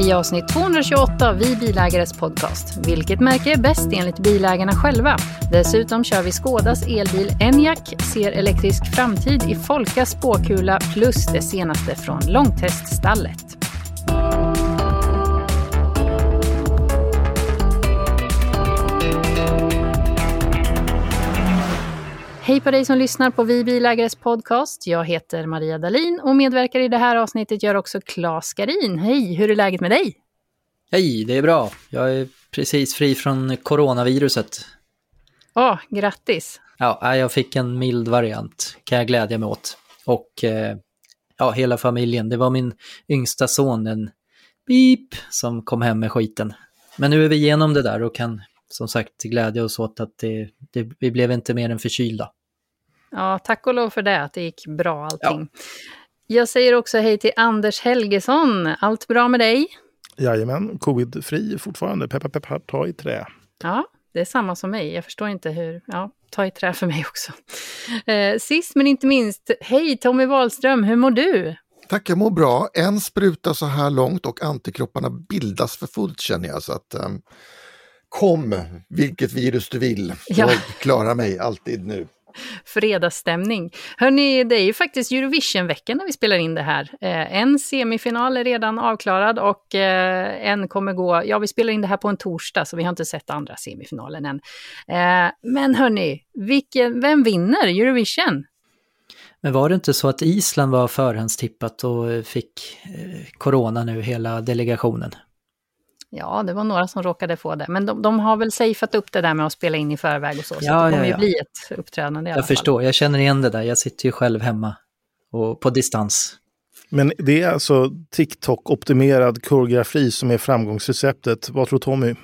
I avsnitt 228 av Vi bilägares podcast. Vilket märke är bäst enligt bilägarna själva? Dessutom kör vi Skodas elbil Enyaq, ser elektrisk framtid i Folka spåkula plus det senaste från långteststallet. Hej på dig som lyssnar på Vi bilägares podcast. Jag heter Maria Dalin och medverkar i det här avsnittet gör också Claes Garin. Hej, hur är läget med dig? Hej, det är bra. Jag är precis fri från coronaviruset. Åh, grattis! Ja, jag fick en mild variant, kan jag glädja mig åt. Och eh, ja, hela familjen. Det var min yngsta son, en beep, som kom hem med skiten. Men nu är vi igenom det där och kan som sagt glädja oss åt att det, det, vi blev inte mer än förkylda. Ja, tack och lov för det, att det gick bra allting. Jag säger också hej till Anders Helgesson. Allt bra med dig? Jajamän, covid-fri fortfarande. Peppar peppar, ta i trä. Ja, det är samma som mig. Jag förstår inte hur... Ja, ta i trä för mig också. Eh, sist men inte minst, hej Tommy Wahlström, hur mår du? Tack, jag mår bra. En spruta så här långt och antikropparna bildas för fullt känner jag. Så att, um, kom, vilket virus du vill. Ja. Jag klarar mig alltid nu. Fredagsstämning. Hörni, det är ju faktiskt Eurovision-veckan när vi spelar in det här. Eh, en semifinal är redan avklarad och eh, en kommer gå... Ja, vi spelar in det här på en torsdag, så vi har inte sett andra semifinalen än. Eh, men hörni, vilken, vem vinner Eurovision? Men var det inte så att Island var förhandstippat och fick corona nu, hela delegationen? Ja, det var några som råkade få det. Men de, de har väl safeat upp det där med att spela in i förväg och så. Så Ja, det kommer ja, ju ja. bli ett uppträdande i alla Jag fall. förstår, jag känner igen det där. Jag sitter ju själv hemma och på distans. Men det är alltså TikTok-optimerad koreografi som är framgångsreceptet. Vad tror Tommy?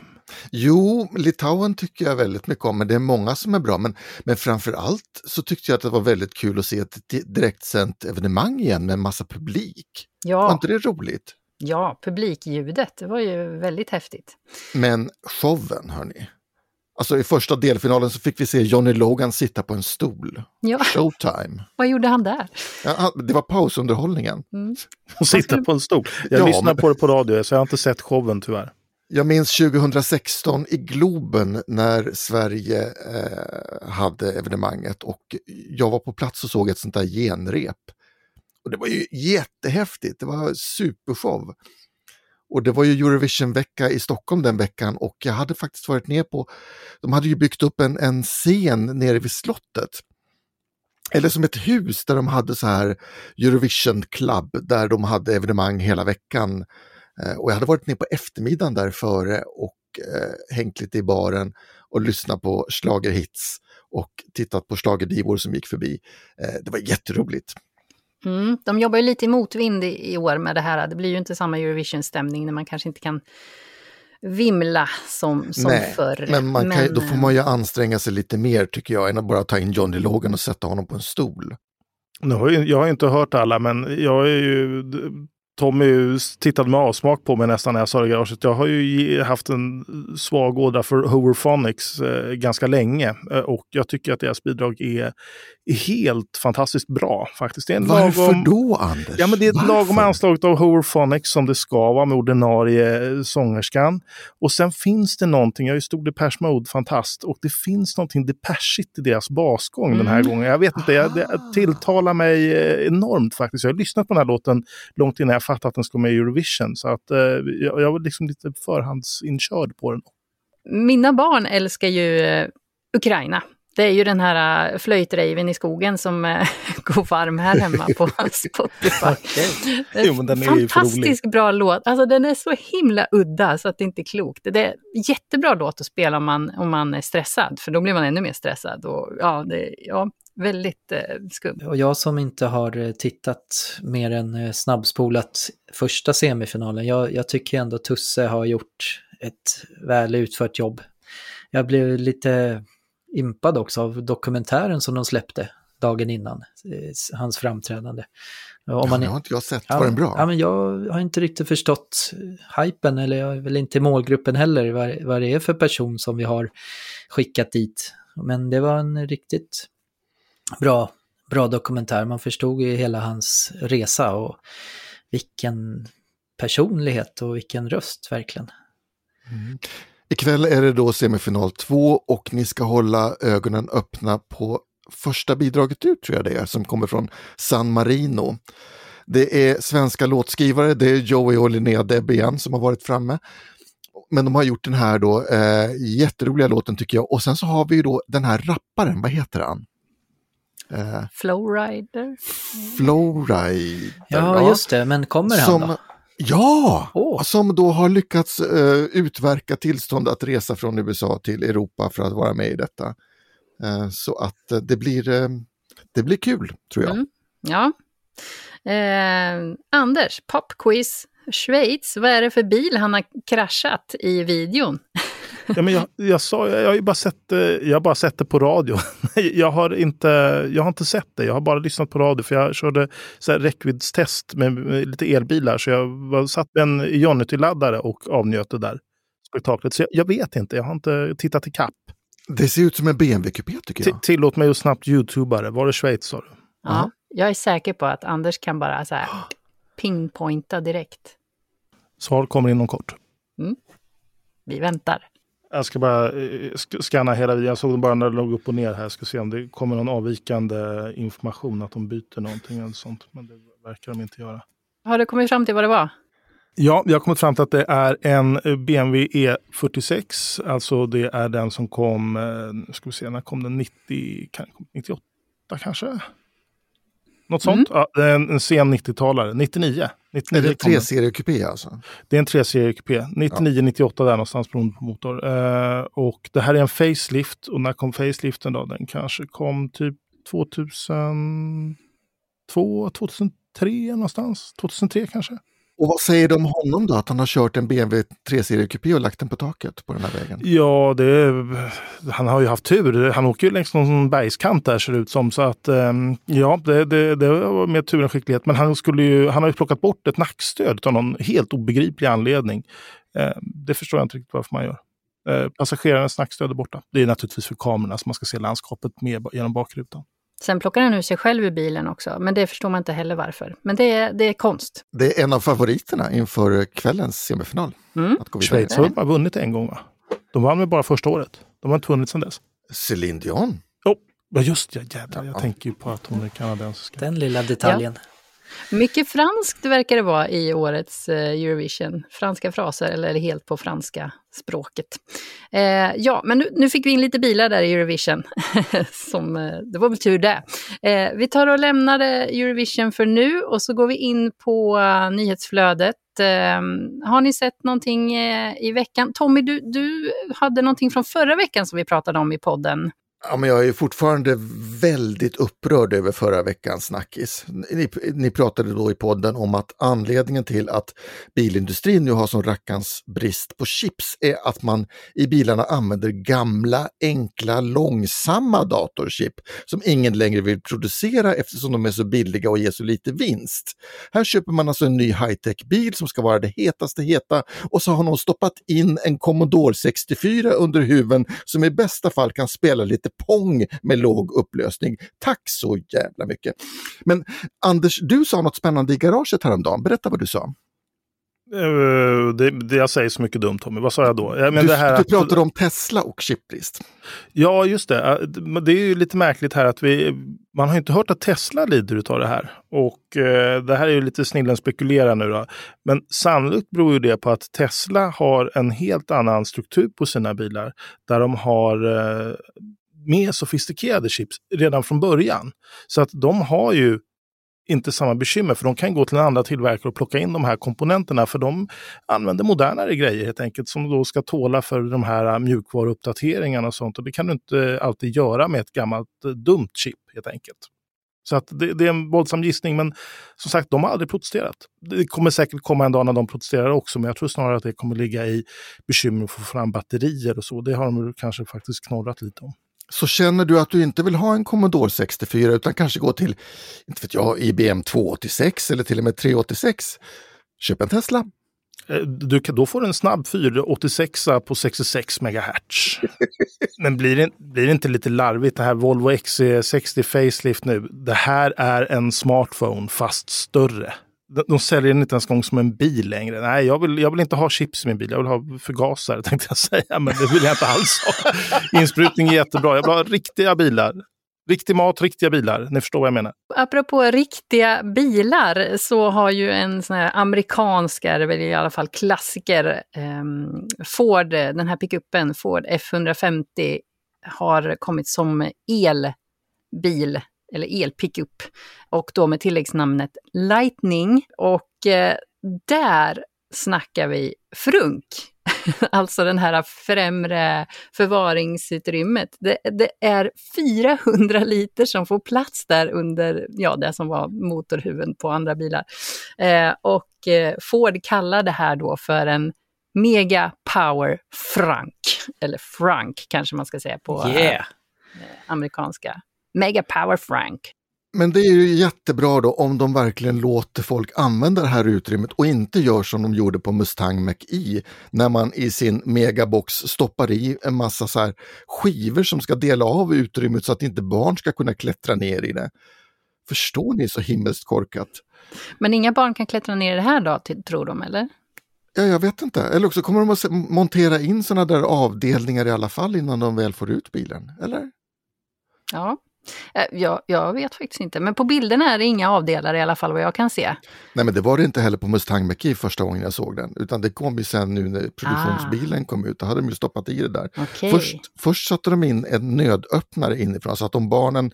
Jo, Litauen tycker jag väldigt mycket om, men det är många som är bra. Men, men framför allt så tyckte jag att det var väldigt kul att se ett di- direktsänt evenemang igen med en massa publik. Var Ja, inte det roligt? Ja, publikljudet, det var ju väldigt häftigt. Men showen, hörni. Alltså i första delfinalen så fick vi se Johnny Logan sitta på en stol. Ja, Showtime. vad gjorde han där? Ja, det var pausunderhållningen. Hon sitter på en stol. Jag Ja, lyssnar men- på det på radio, så jag har inte sett showen tyvärr. Jag minns 2016 i Globen när Sverige eh, hade evenemanget och jag var på plats och såg ett sånt där genrep. Och det var ju jättehäftigt, det var supershow. Och det var ju Eurovision-vecka i Stockholm den veckan och jag hade faktiskt varit ner på, de hade ju byggt upp en, en scen nere vid slottet. Eller som ett hus där de hade så här Eurovision Club där de hade evenemang hela veckan. Eh, och jag hade varit ner på eftermiddagen där före och eh, hängt lite i baren och lyssnat på schlagerhits och tittat på schlagerdivor som gick förbi. Eh, det var jätteroligt. Mm, de jobbar ju lite i motvind i, i år med det här. Det blir ju inte samma Eurovision-stämning när man kanske inte kan vimla som, som Nej, förr. men, man kan, då eh, får man ju anstränga sig lite mer tycker jag än att bara ta in Johnny Logan och sätta honom på en stol. Nu har ju, jag har ju inte hört alla, men jag är ju... Tommy tittade med avsmak på mig nästan när jag sa det i garaget. Jag har ju haft en svag ådra för Hoverphonics eh, ganska länge eh, och jag tycker att deras bidrag är, helt fantastiskt bra faktiskt. Det är en Varför lagom, då Anders? Ja, men det är ett Varför? lagom anslag av Hoverphonics som det ska vara med ordinarie eh, sångerskan. Och sen finns det någonting, jag är ju stor Depeche Mode-fantast, och det finns någonting Depecheigt i deras basgång den här Mm. gången. Jag vet inte, jag, det tilltalar mig eh, enormt faktiskt. Jag har lyssnat på den här låten långt innan jag fattat att den ska med i Eurovision. Så att eh, jag, jag var liksom lite förhandsinkörd på den. Mina barn älskar ju Ukraina. Det är ju den här eh, flöjtraven i skogen som eh, går varm här hemma på Spotify. Är Jo, men fantastiskt bra låt. Alltså den är så himla udda så att det inte är klokt. Det är jättebra låt att spela om man, om man är stressad, för då blir man ännu mer stressad. Och, ja, det, ja, väldigt eh, skum. Och jag som inte har tittat mer än snabbspolat första semifinalen, jag, jag tycker ändå Tusse har gjort ett väl utfört jobb. Jag blev lite impad också av dokumentären som de släppte dagen innan, eh, hans framträdande. Om Ja, man, det har inte jag sett. Ja, Var den bra? Ja, men jag har inte riktigt förstått hypen, eller jag är väl inte målgruppen heller, vad, vad det är för person som vi har skickat dit. Men det var en riktigt bra, bra dokumentär. Man förstod ju hela hans resa och vilken personlighet och vilken röst verkligen. Ikväll är det då semifinal 2 och ni ska hålla ögonen öppna på första bidraget ut tror jag det är, som kommer från San Marino. Det är svenska låtskrivare, det är Joey och Linnea Deb igen som har varit framme. Men de har gjort den här då eh, jätteroliga låten tycker jag. Och sen så har vi ju då den här rapparen, vad heter han? Eh, Flowrider. Flowrider. Ja, just det, men kommer han som, då? Ja, Åh. som då har lyckats eh, utverka tillstånd att resa från USA till Europa för att vara med i detta. Eh, så att eh, det, blir, det blir kul, tror jag. Mm. Ja. Anders, popquiz. Schweiz, vad är det för bil han har kraschat i videon? Ja, men jag, jag, sa, jag, har ju bara sett, eh, jag har bara sett det på radio. jag, har inte, jag har inte sett det, jag har bara lyssnat på radio. För jag körde så här räckviddstest med, med lite elbilar. Så jag var, satt med en Ionity-laddare och avnjöt det där spektaklet. Så jag, jag vet inte, jag har inte tittat i kapp. Det ser ut som en BMW-kupé tycker T- jag. tillåt mig att snabbt youtubare. Var det Schweiz sa du? Ja, jag är säker på att Anders kan bara så här pinpointa direkt. Svar kommer inom kort. Vi väntar. Jag ska bara eh, scanna hela videon. Jag såg den bara när det låg upp och ner här. Jag ska se om det kommer någon avvikande information, att de byter någonting eller sånt. Men det verkar de inte göra. Har du kommit fram till vad det var? Ja, jag har kommit fram till att det är en BMW E46. Alltså det är den som kom, eh, nu ska vi se, när kom den? 90, kan- 98 kanske? Något sånt? Ja, det är en, en sen 90-talare. 99. 99 Är det en tre-serie-kupé alltså? Det är en 3-serie-kupé. 99-98 där någonstans beroende på motor. Eh, och det här är en facelift. Och när kom faceliften då? Den kanske kom typ 2002, 2003 någonstans. 2003 kanske. Och vad säger de om honom då? Att han har kört en BMW 3-serie-kupé och lagt den på taket på den här vägen? Ja, det han har ju haft tur. Han åker ju längs någon bergskant där ser det ut som. Så att ehm, ja, det, det, det var mer tur än skicklighet. Men han, skulle ju, han har ju plockat bort ett nackstöd av någon helt obegriplig anledning. Ehm, det förstår jag inte riktigt varför man gör. Ehm, passagerarens nackstöd är borta. Det är naturligtvis för kamerorna så man ska se landskapet med genom bakrutan. Sen plockar han ur sig själv ur bilen också, men det förstår man inte heller varför. Men det är, det är konst. Det är en av favoriterna inför kvällens semifinal. Mm. Att gå vidare. Schweiz har bara vunnit en gång va? De vann väl bara första året? De har inte vunnit sedan dess. Céline Dion. Oh, ja just det, jävlar. Jag tänker ju på att hon är kanadensiska. Den lilla detaljen. Mycket franskt verkar det vara i årets eh, Eurovision. Franska fraser, eller helt på franska språket. Eh, ja, men nu, nu fick vi in lite bilar där i Eurovision. Som, eh, det var väl tur det. Eh, vi tar och lämnar eh, Eurovision för nu och så går vi in på nyhetsflödet. Eh, har ni sett någonting eh, i veckan? Tommy, du, du hade någonting från förra veckan som vi pratade om i podden. Ja, men jag är fortfarande väldigt upprörd över förra veckans snackis. Ni, ni pratade då i podden om att anledningen till att bilindustrin nu har sån rackans brist på chips är att man i bilarna använder gamla, enkla, långsamma datorchip som ingen längre vill producera eftersom de är så billiga och ger så lite vinst. Här köper man alltså en ny high-tech-bil som ska vara det hetaste heta och så har någon stoppat in en Commodore 64 under huven som i bästa fall kan spela lite pong med låg upplösning. Tack så jävla mycket. Men Anders, du sa något spännande i garaget häromdagen. Berätta vad du sa. Uh, det, det, jag säger så mycket dumt Tommy. Vad sa jag då? Men du, det här du pratade om Tesla och chipbrist. Ja, just det. Det är ju lite märkligt här att vi... Man har inte hört att Tesla lider av det här. Och uh, det här är ju lite snillen spekulera nu då. Men sannolikt beror ju det på att Tesla har en helt annan struktur på sina bilar. Där de har uh, mer sofistikerade chips redan från början. Så att de har ju inte samma bekymmer för de kan gå till en andra tillverkare och plocka in de här komponenterna för de använder modernare grejer helt enkelt som då ska tåla för de här mjukvaruuppdateringarna och sånt och det kan du inte alltid göra med ett gammalt eh, dumt chip helt enkelt. Så att det, det, är en våldsam gissning, men som sagt, de har aldrig protesterat. Det kommer säkert komma en dag när de protesterar också, men jag tror snarare att det kommer ligga i bekymmer att få fram batterier och så. Det har de kanske faktiskt knorrat lite om. Så känner du att du inte vill ha en Commodore 64 utan kanske gå till, inte vet jag, IBM 286 eller till och med 386. Köp en Tesla. Eh, du, då får du en snabb 486 på 66 MHz. Men blir det, blir det inte lite larvigt det här Volvo XC60 Facelift nu? Det här är en smartphone fast större de säljer den inte ens gång som en bil längre. Nej, jag vill, jag vill inte ha chips i min bil. Jag vill ha förgasare tänkte jag säga, men det vill jag inte alls ha. Insprutning är jättebra. Jag vill ha riktiga bilar. Riktig mat, riktiga bilar. Ni förstår vad jag menar. Apropå riktiga bilar så har ju en sån här amerikansk, väl i alla fall klassiker, eh, Ford, den här pickuppen, Ford F150, har kommit som elbil eller elpickup, och då med tilläggsnamnet Lightning. Och eh, där snackar vi frunk. alltså den här främre förvaringsutrymmet. Det, det, är 400 liter som får plats där under ja, det som var motorhuven på andra bilar. Eh, och eh, Ford kallar det här då för en Mega Power Frank, eller Frank kanske man ska säga på yeah. eh, amerikanska. Mega Power Frank. Men det är ju jättebra då om de verkligen låter folk använda det här utrymmet och inte gör som de gjorde på Mustang Mach-E när man i sin megabox stoppar i en massa så här skivor som ska dela av utrymmet så att inte barn ska kunna klättra ner i det. Förstår ni så himmelskt korkat? Men inga barn kan klättra ner i det här då, tror de eller? Ja, jag vet inte. Eller också kommer de att montera in sådana där avdelningar i alla fall innan de väl får ut bilen, eller? Ja, jag, jag vet faktiskt inte, men på bilderna är det inga avdelare i alla fall vad jag kan se. Nej men det var det inte heller på Mustang mach första gången jag såg den, utan det kom ju sen nu när produktionsbilen ah. kom ut, då hade de ju stoppat i det där. Okay. Först, först satte de in en nödöppnare inifrån så att om barnen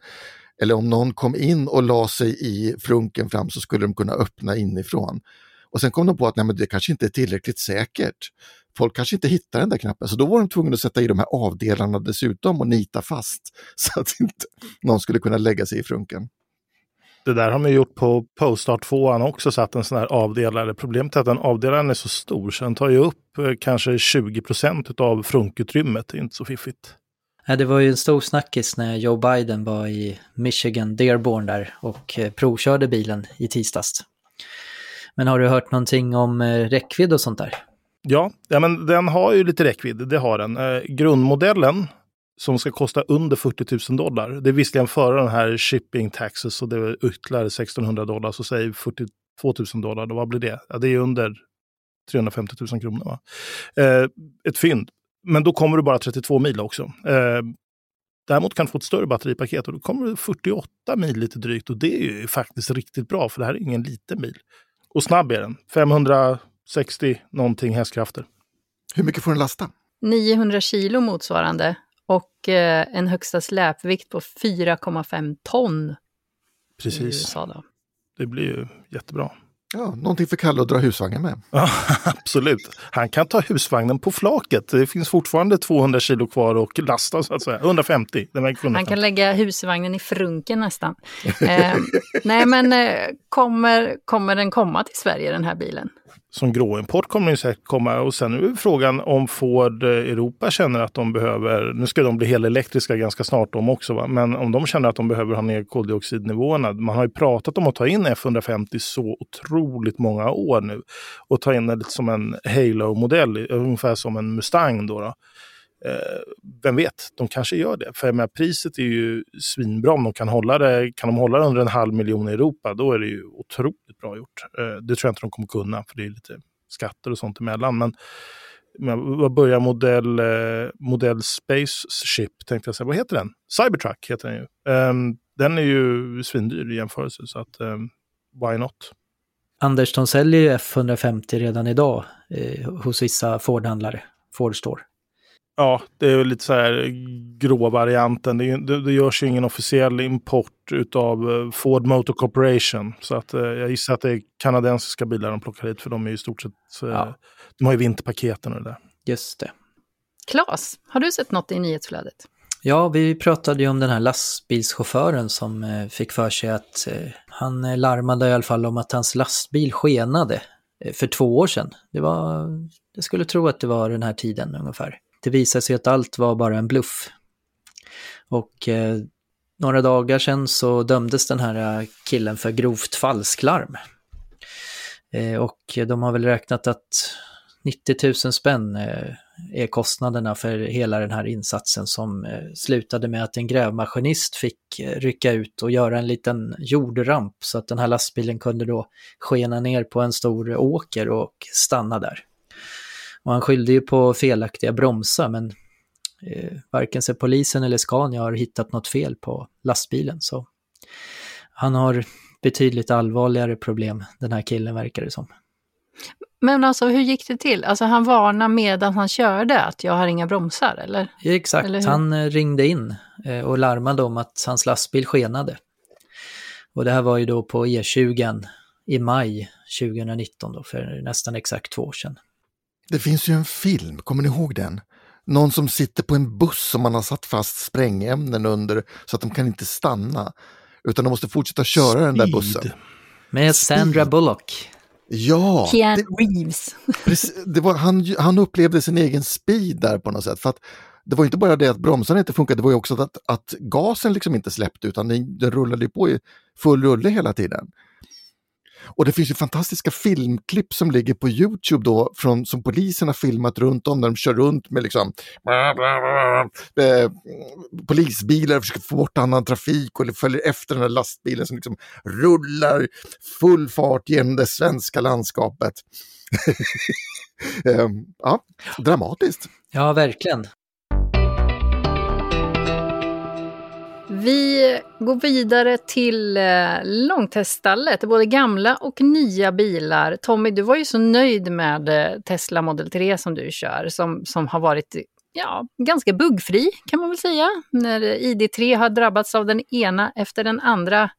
eller om någon kom in och la sig i frunken fram så skulle de kunna öppna inifrån. Och sen kom de på att nej, men det kanske inte är tillräckligt säkert folk kanske inte hittar den där knappen, så då var de tvungna att sätta i de här avdelarna dessutom och nita fast så att inte någon skulle kunna lägga sig i frunken. Det där har man gjort på Postart 2 också, satt en sån här avdelare. Problemet är att den avdelaren är så stor så den tar ju upp eh, kanske 20 procent av frunkutrymmet. Det är inte så fiffigt. Ja, det var ju en stor snackis när Joe Biden var i Michigan, Dearborn där och eh, provkörde bilen i tisdags. Men har du hört någonting om eh, räckvidd och sånt där? Ja, ja men den har ju lite räckvidd, det har den. Eh, grundmodellen som ska kosta under 40 000 dollar. Det är visserligen före den här shipping taxes och det är ytterligare 1600 dollar, så säg 42 000 dollar, då vad blir det? Ja, det är under 350 000 kronor. Va? Eh, ett fynd. Men då kommer du bara 32 mil också. Eh, däremot kan du få ett större batteripaket och då kommer du 48 mil lite drygt och det är ju faktiskt riktigt bra för det här är ingen liten bil. Och snabb är den. 500 60 någonting hästkrafter. Hur mycket får den lasta? 900 kilo motsvarande och eh, en högsta släpvikt på 4,5 ton. Precis. USA då. Det blir ju jättebra. Ja, någonting för Kalle att dra husvagnen med. Ja, absolut. Han kan ta husvagnen på flaket. Det finns fortfarande 200 kilo kvar och lasta så att säga. 150. Han kan lägga husvagnen i frunken nästan. eh, nej men eh, kommer, kommer den komma till Sverige den här bilen? Som gråimport kommer den säkert komma. Och sen är frågan om Ford eh, Europa känner att de behöver, nu ska de bli helelektriska ganska snart de också, va? men om de känner att de behöver ha ner koldioxidnivåerna. Man har ju pratat om att ta in F150 så otroligt många år nu och ta in det som en Halo-modell, ungefär som en Mustang. Då, då. Eh, vem vet, de kanske gör det. För med priset är ju svinbra. Om de kan hålla det, kan de hålla det under en halv miljon i Europa, då är det ju otroligt bra gjort. Eh, det tror jag inte de kommer kunna, för det är lite skatter och sånt emellan. Men, men vad börjar modell, eh, modell Spaceship, tänkte jag säga. Vad heter den? Cybertruck heter den ju. Ehm, den är ju svindyr i jämförelse, så att ehm, why not? Anders, de säljer ju F150 redan idag eh, hos vissa Ford-handlare, Ford Store. Ja, det är lite så här grå varianten. Det, det, det görs ju ingen officiell import av eh, Ford Motor Corporation. Så att, eh, jag gissar att det är kanadensiska bilar de plockar hit, för de är i stort sett... Eh, ja. De har ju vinterpaketen och det där. Just det. Klas, har du sett något i nyhetsflödet? Ja, vi pratade ju om den här lastbilschauffören som eh, fick för sig att eh, han larmade i alla fall om att hans lastbil skenade eh, för två år sedan. Det var, jag skulle tro att det var den här tiden ungefär. Det visade sig att allt var bara en bluff. Och eh, några dagar sedan så dömdes den här eh, killen för grovt falsklarm. Eh, och de har väl räknat att 90 000 spänn eh, är kostnaderna för hela den här insatsen som eh, slutade med att en grävmaskinist fick eh, rycka ut och göra en liten jordramp så att den här lastbilen kunde då skena ner på en stor åker och stanna där. Och han skyllde ju på felaktiga bromsar men eh, varken sig polisen eller Scania har hittat något fel på lastbilen. Så han har betydligt allvarligare problem, den här killen verkar det som. Men alltså hur gick det till? Alltså han varnade medan han körde att jag har inga bromsar eller? Ja, exakt, eller han eh, ringde in eh, och larmade om att hans lastbil skenade. Och det här var ju då på E20 i maj 2019 då, för nästan exakt två år sedan. Det finns ju en film, kommer ni ihåg den? Någon som sitter på en buss som man har satt fast sprängämnen under så att de kan inte stanna. Utan de måste fortsätta köra Speed. den där bussen. Med Sandra Bullock. Ja! Keanu Reeves. Det var, han, han upplevde sin egen speed där på något sätt. För att det var inte bara det att bromsarna inte funkade, det var ju också att, att gasen liksom inte släppte utan den, den rullade på i full rulle hela tiden. Och det finns ju fantastiska filmklipp som ligger på Youtube då från, som polisen har filmat runt om, när de kör runt med liksom eh, polisbilar och försöker få bort annan trafik och följer efter den här lastbilen som liksom rullar full fart genom det svenska landskapet. eh, ja, dramatiskt. Ja, verkligen. Vi går vidare till eh, långteststallet, både gamla och nya bilar. Tommy, du var ju så nöjd med eh, Tesla Model 3 som du kör, som, som har varit ja, ganska buggfri kan man väl säga. När ID3 har drabbats av den ena efter den andra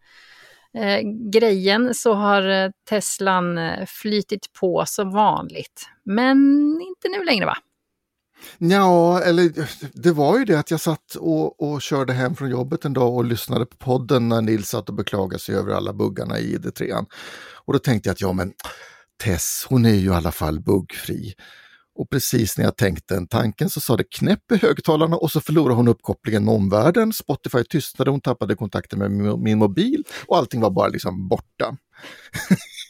eh, grejen så har eh, Teslan eh, flytit på som vanligt. Men inte nu längre va? Ja, eller det var ju det att jag satt och, och körde hem från jobbet en dag och lyssnade på podden när Nils satt och beklagade sig över alla buggarna i ID3. Och då tänkte jag att ja men Tess, hon är ju i alla fall buggfri. Och precis när jag tänkte den tanken så sa det knäpp i högtalarna och så förlorade hon uppkopplingen med omvärlden. Spotify tystnade, hon tappade kontakten med min mobil och allting var bara liksom borta.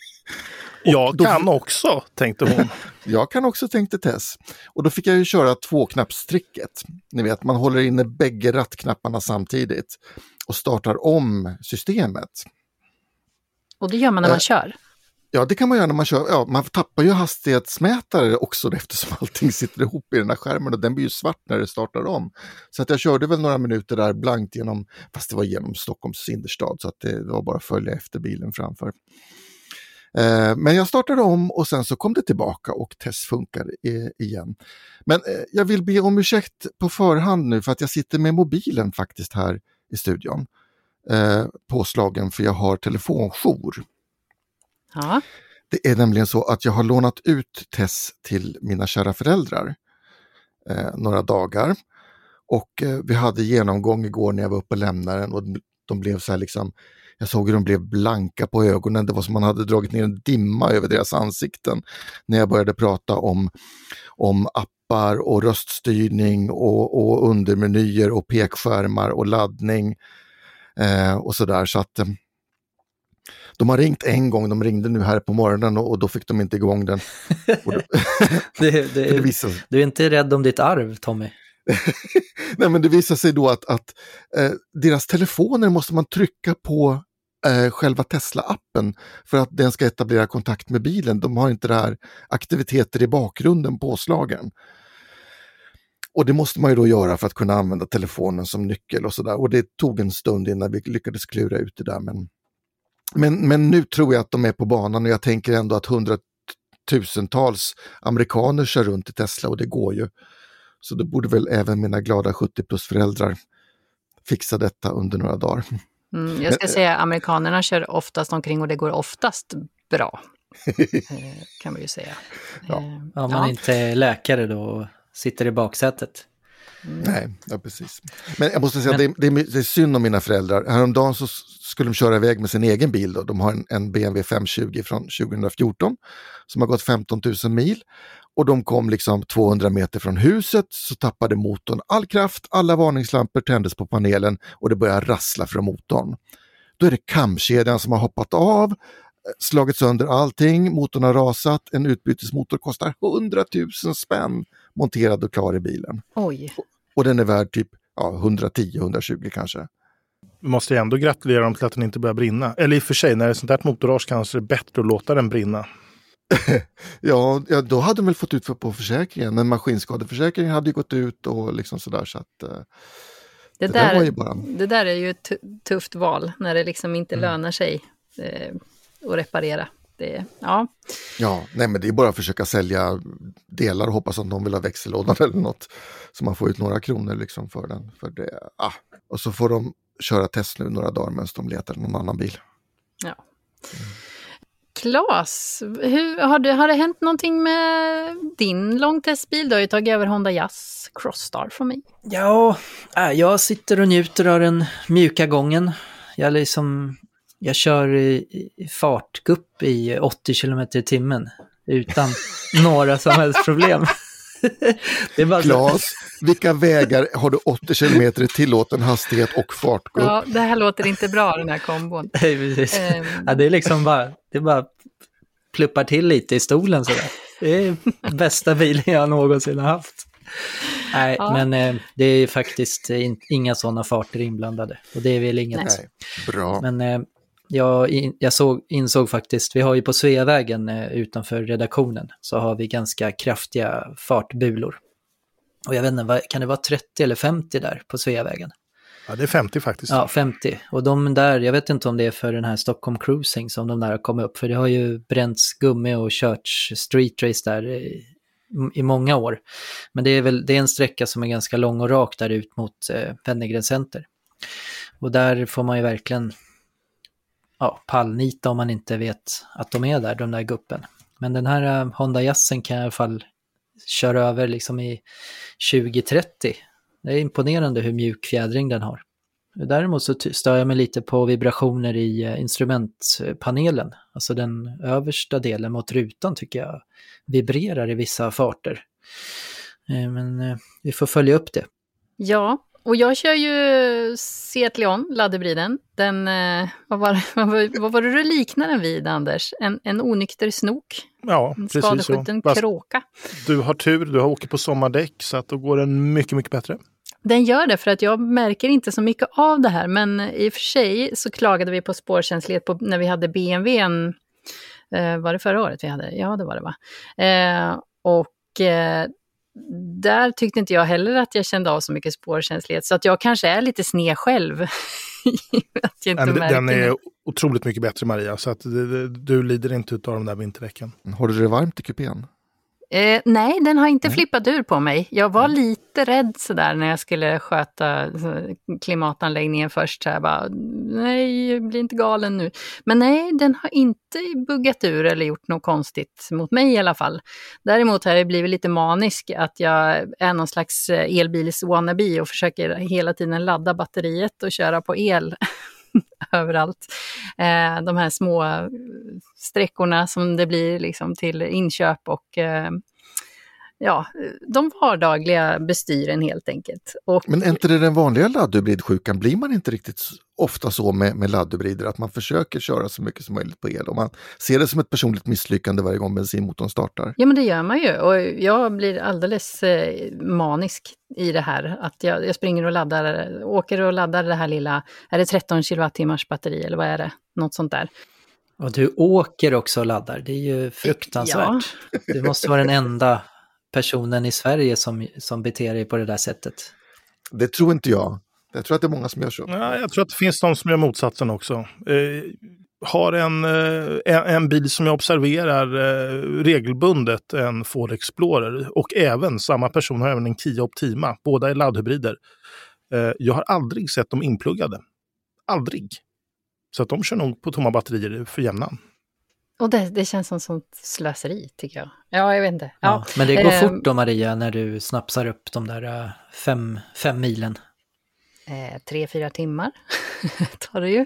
Jag då, kan också, tänkte hon. jag kan också, tänkte Tess. Och då fick jag ju köra tvåknappstricket. Ni vet, man håller inne bägge rattknapparna samtidigt och startar om systemet. Och det gör man när man äh, kör? Ja, det kan man göra när man kör. Ja, man tappar ju hastighetsmätare också eftersom allting sitter ihop i den här skärmen och den blir ju svart när det startar om. Så att jag körde väl några minuter där blankt genom, fast det var genom Stockholms innerstad så att det var bara att följa efter bilen framför. Eh, men jag startade om och sen så kom det tillbaka och test funkar igen. Men eh, jag vill be om ursäkt på förhand nu för att jag sitter med mobilen faktiskt här i studion. Eh, påslagen för jag har telefonjour. Ja. Det är nämligen så att jag har lånat ut Tess till mina kära föräldrar några dagar. Och vi hade genomgång igår när jag var uppe och lämnade den och de blev så här liksom jag såg hur de blev blanka på ögonen. Det var som man hade dragit ner en dimma över deras ansikten när jag började prata om, om appar och röststyrning och, och undermenyer och pekskärmar och laddning eh, och sådär. Så att eh, de har ringt en gång, de ringde nu här på morgonen och, och då fick de inte igång den. det, det du är inte rädd om ditt arv, Tommy? Nej, men det visar sig då att, att eh, deras telefoner måste man trycka på eh, själva Tesla-appen för att den ska etablera kontakt med bilen. De har inte det här aktiviteter i bakgrunden påslagen. Och det måste man ju då göra för att kunna använda telefonen som nyckel och sådär. Och det tog en stund innan vi lyckades klura ut det där. Men, men, men nu tror jag att de är på banan och jag tänker ändå att hundratusentals amerikaner kör runt i Tesla och det går ju. Så då borde väl även mina glada 70 plus föräldrar fixa detta under några dagar. Mm, jag ska säga amerikanerna kör oftast omkring och det går oftast bra. Eh, kan man ju säga. Ja. Om man ja. inte är läkare då sitter i baksätet. Mm. Nej, ja, precis. Men jag måste säga Men... det är, det, är, synd om mina föräldrar. Häromdagen så skulle de köra iväg med sin egen bil. Då. De har en, en BMW 520 från 2014 som har gått 15 000 mil. Och de kom liksom 200 meter från huset så tappade motorn all kraft, alla varningslampor tändes på panelen och det började rassla från motorn. Då är det kamkedjan som har hoppat av, slagit sönder allting, motorn har rasat, en utbytesmotor kostar 100 000 spänn monterad och klar i bilen. Oj. Och den är värd typ ja, 110-120 kanske. Vi måste ändå gratulera dem till att den inte börjar brinna. Eller i och för sig, när det är sånt här motorras kanske det är bättre att låta den brinna. ja, ja, då hade de väl fått ut på försäkringen, men maskinskadeförsäkringen hade ju gått ut och liksom sådär så att... Uh, det, det, där, där bara... det där är ju ett tufft val när det liksom inte mm. lönar sig eh, att reparera. Det, ja. ja, nej men det är bara att försöka sälja delar och hoppas att någon vill ha växellådan eller något. Så man får ut några kronor liksom för den. För det, ah. Och så får de köra test nu några dagar medan de letar någon annan bil. Ja. Mm. Klas, hur, har, det, har det hänt någonting med din långtestbil? Du har ju tagit över Honda Jazz Crossstar från mig. Ja, äh, jag sitter och njuter av den mjuka gången. Jag, liksom, jag kör i, i fartgupp i 80 km i timmen utan några som helst problem. det bara Klas, vilka vägar har du 80 km i tillåten hastighet och fartgupp? Ja, det här låter inte bra den här kombon. Nej, precis. Um... Ja, det är liksom bara, det bara pluppar till lite i stolen sådär. Det är bästa bilen jag någonsin har haft. Nej, ja. men eh, det är faktiskt in, inga sådana farter inblandade. Och det är väl inget. Nej. Bra. Men eh, jag, jag såg, insåg faktiskt, vi har ju på Sveavägen eh, utanför redaktionen, så har vi ganska kraftiga fartbulor. Och jag vet inte, kan det vara 30 eller 50 där på Sveavägen? Ja, det är 50 faktiskt. Ja, 50. Och de där, jag vet inte om det är för den här Stockholm Cruising som de där har kommit upp, för det har ju bränts gummi och körts street race där i, i många år. Men det är väl det är en sträcka som är ganska lång och rak där ut mot eh, Wennergren Center. Och där får man ju verkligen ja, pallnita om man inte vet att de är där, de där guppen. Men den här eh, Honda Jazzen kan jag i alla fall köra över liksom i 2030. Det är imponerande hur mjuk fjädring den har. Däremot så stör jag mig lite på vibrationer i eh, instrumentpanelen. Alltså den översta delen mot rutan tycker jag vibrerar i vissa farter. Eh, men vi får följa upp det. Ja, och jag kör ju Seat Leon, laddhybriden. Den, eh, vad, var, vad, var, vad var det du liknade den vid, Anders? En, en onykter snok? Ja, en precis skadeskjuten så. kråka. Du har tur, du har åkt på sommardäck så att då går den mycket, mycket bättre. Den gör det för att jag märker inte så mycket av det här. Men i och för sig så klagade vi på spårkänslighet på, när vi hade BMWn. Eh, var det förra året vi hade? Ja, det var det va? Eh, och eh, där tyckte inte jag heller att jag kände av så mycket spårkänslighet. Så att jag kanske är lite sned själv. att jag inte den är det. otroligt mycket bättre Maria, så att du, du lider inte av de där vinterdäcken. Har du det varmt i kupén? Eh, nej, den har inte nej. flippat ur på mig. Jag var mm. lite rädd sådär när jag skulle sköta klimatanläggningen först. Så här, bara, nej, bli inte galen nu. Men nej, den har inte buggat ur eller gjort något konstigt mot mig i alla fall. Däremot har jag blivit lite manisk att jag är någon slags eh, elbils wannabe och försöker hela tiden ladda batteriet och köra på el överallt. Eh, de här små sträckorna som det blir liksom till inköp och eh, ja, de vardagliga bestyren helt enkelt. Och, Men är inte det den vanliga laddubridsjukan? Blir man inte riktigt ofta så med, med laddhybrider att man försöker köra så mycket som möjligt på el och man ser det som ett personligt misslyckande varje gång bensinmotorn startar? Ja, men det gör man ju. Och jag blir alldeles eh, manisk i det här. Att jag, jag springer och laddar, åker och laddar det här lilla, är det 13 kilowattimmars batteri eller vad är det? Något sånt där. Och du åker också och laddar, det är ju fruktansvärt. Du måste vara den enda personen i Sverige som, som beter dig på det där sättet. Det tror inte jag. Jag tror att det är många som gör så. Ja, jag tror att det finns de som gör motsatsen också. Eh, har en, eh, en, bil som jag observerar eh, regelbundet, en Ford Explorer. Och även, samma person har även en Kia Optima. Båda är laddhybrider. Eh, jag har aldrig sett dem inpluggade. Aldrig. Så att de kör nog på tomma batterier för jämnan. Och det, det känns som sånt slöseri, tycker jag. Ja, jag vet inte. Ja, Ja. men det går eh, fort då Maria när du snapsar upp de där eh, fem, fem milen. Eh, tre, fyra timmar tar det ju.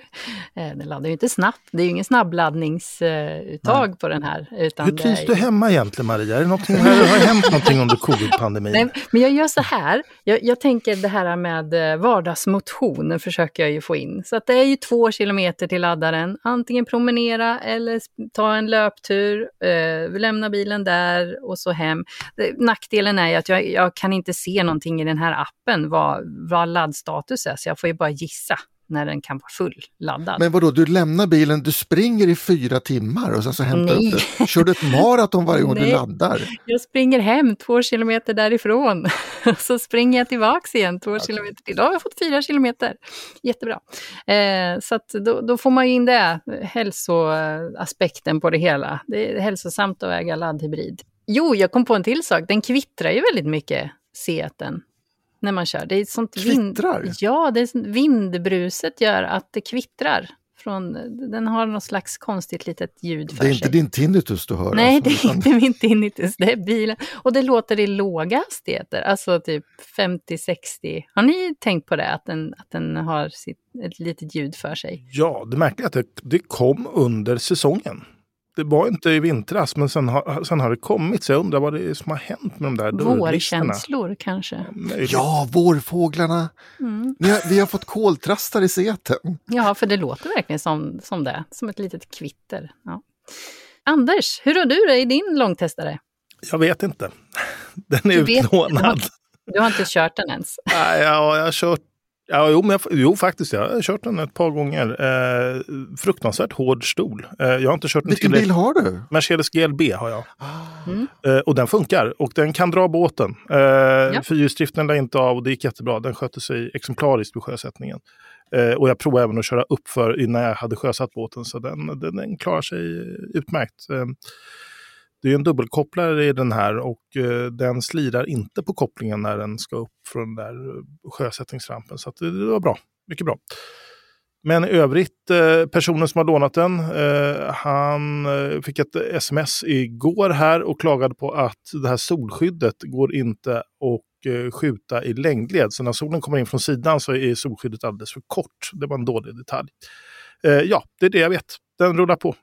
Eh, den laddar ju inte snabbt. Det är ju ingen snabbladdningsuttag eh, på den här. Utan Hur trivs är- du hemma egentligen Maria? Är det någonting, har det hänt någonting under covid-pandemin? Nej, men jag gör så här. Jag, jag tänker det här med eh, vardagsmotion försöker jag ju få in. Så att det är ju två kilometer till laddaren. Antingen promenera eller ta en löptur, eh, lämna bilen där och så hem. Nackdelen är ju att jag, jag kan inte se någonting i den här appen vad, vad laddstatus. Så jag får ju bara gissa när den kan vara full-laddad. Men vadå, du lämnar bilen, du springer i fyra timmar och sen så hämtar du upp det. Kör du ett maraton varje gång du laddar? Jag springer hem två kilometer därifrån. så springer jag tillbaks igen två kilometer till. Då har jag fått fyra kilometer. Jättebra. Eh, så då, då får man in det, hälsoaspekten på det hela. Det är hälsosamt att äga laddhybrid. Jo, jag kom på en till sak. Den kvittrar ju väldigt mycket, Seaten, när man kör. Det är sånt vind... Kvittrar? Ja, det är vindbruset gör att det kvittrar. Från, den har något slags konstigt litet ljud för Det är sig. inte din tinnitus du hör? Nej, alltså, det är inte min tinnitus, det är bilen. Och det låter i låga hastigheter, alltså typ 50-60. Har ni tänkt på det, att den, att den har sitt, ett litet ljud för sig? Ja, det märkliga är att det, det kom under säsongen. Det var inte i vintras, men sen har, sen har det kommit. Så jag undrar vad det är som har hänt med de där dörrlistorna. Vårkänslor kanske? Möjligt. Ja, vårfåglarna. Mm. Ni har, vi har fått koltrastar i seten. Ja, för det låter verkligen som, som det, som ett litet kvitter. Ja. Anders, hur har du det i din långtestare? Jag vet inte. Den är Du vet- utlånad. Du har inte kört den ens? Nej, ja, jag har kört Ja, jo, men jag, jo, faktiskt. Jag har kört den ett par gånger. Eh, fruktansvärt hård stol. Eh, jag har inte kört Vilken bil har du? Mercedes GLB har jag. Mm. Eh, och den funkar. Och den kan dra båten. Eh, Ja. Fyrhjulsdriften la inte av och det gick jättebra. Den skötte sig exemplariskt vid sjösättningen. Eh, och jag provade även att köra upp för innan jag hade sjösatt båten. Så den, den, den klarar sig utmärkt. Det är en dubbelkopplare i den här och eh, den slirar inte på kopplingen när den ska upp från den där eh, sjösättningsrampen. Så att det, var bra. Mycket bra. Men i övrigt, eh, personen som har lånat den, han fick ett sms igår här och klagade på att det här solskyddet går inte att skjuta i längdled. Så när solen kommer in från sidan så är solskyddet alldeles för kort. Det var en dålig detalj. Ja, det är det jag vet. Den rullar på.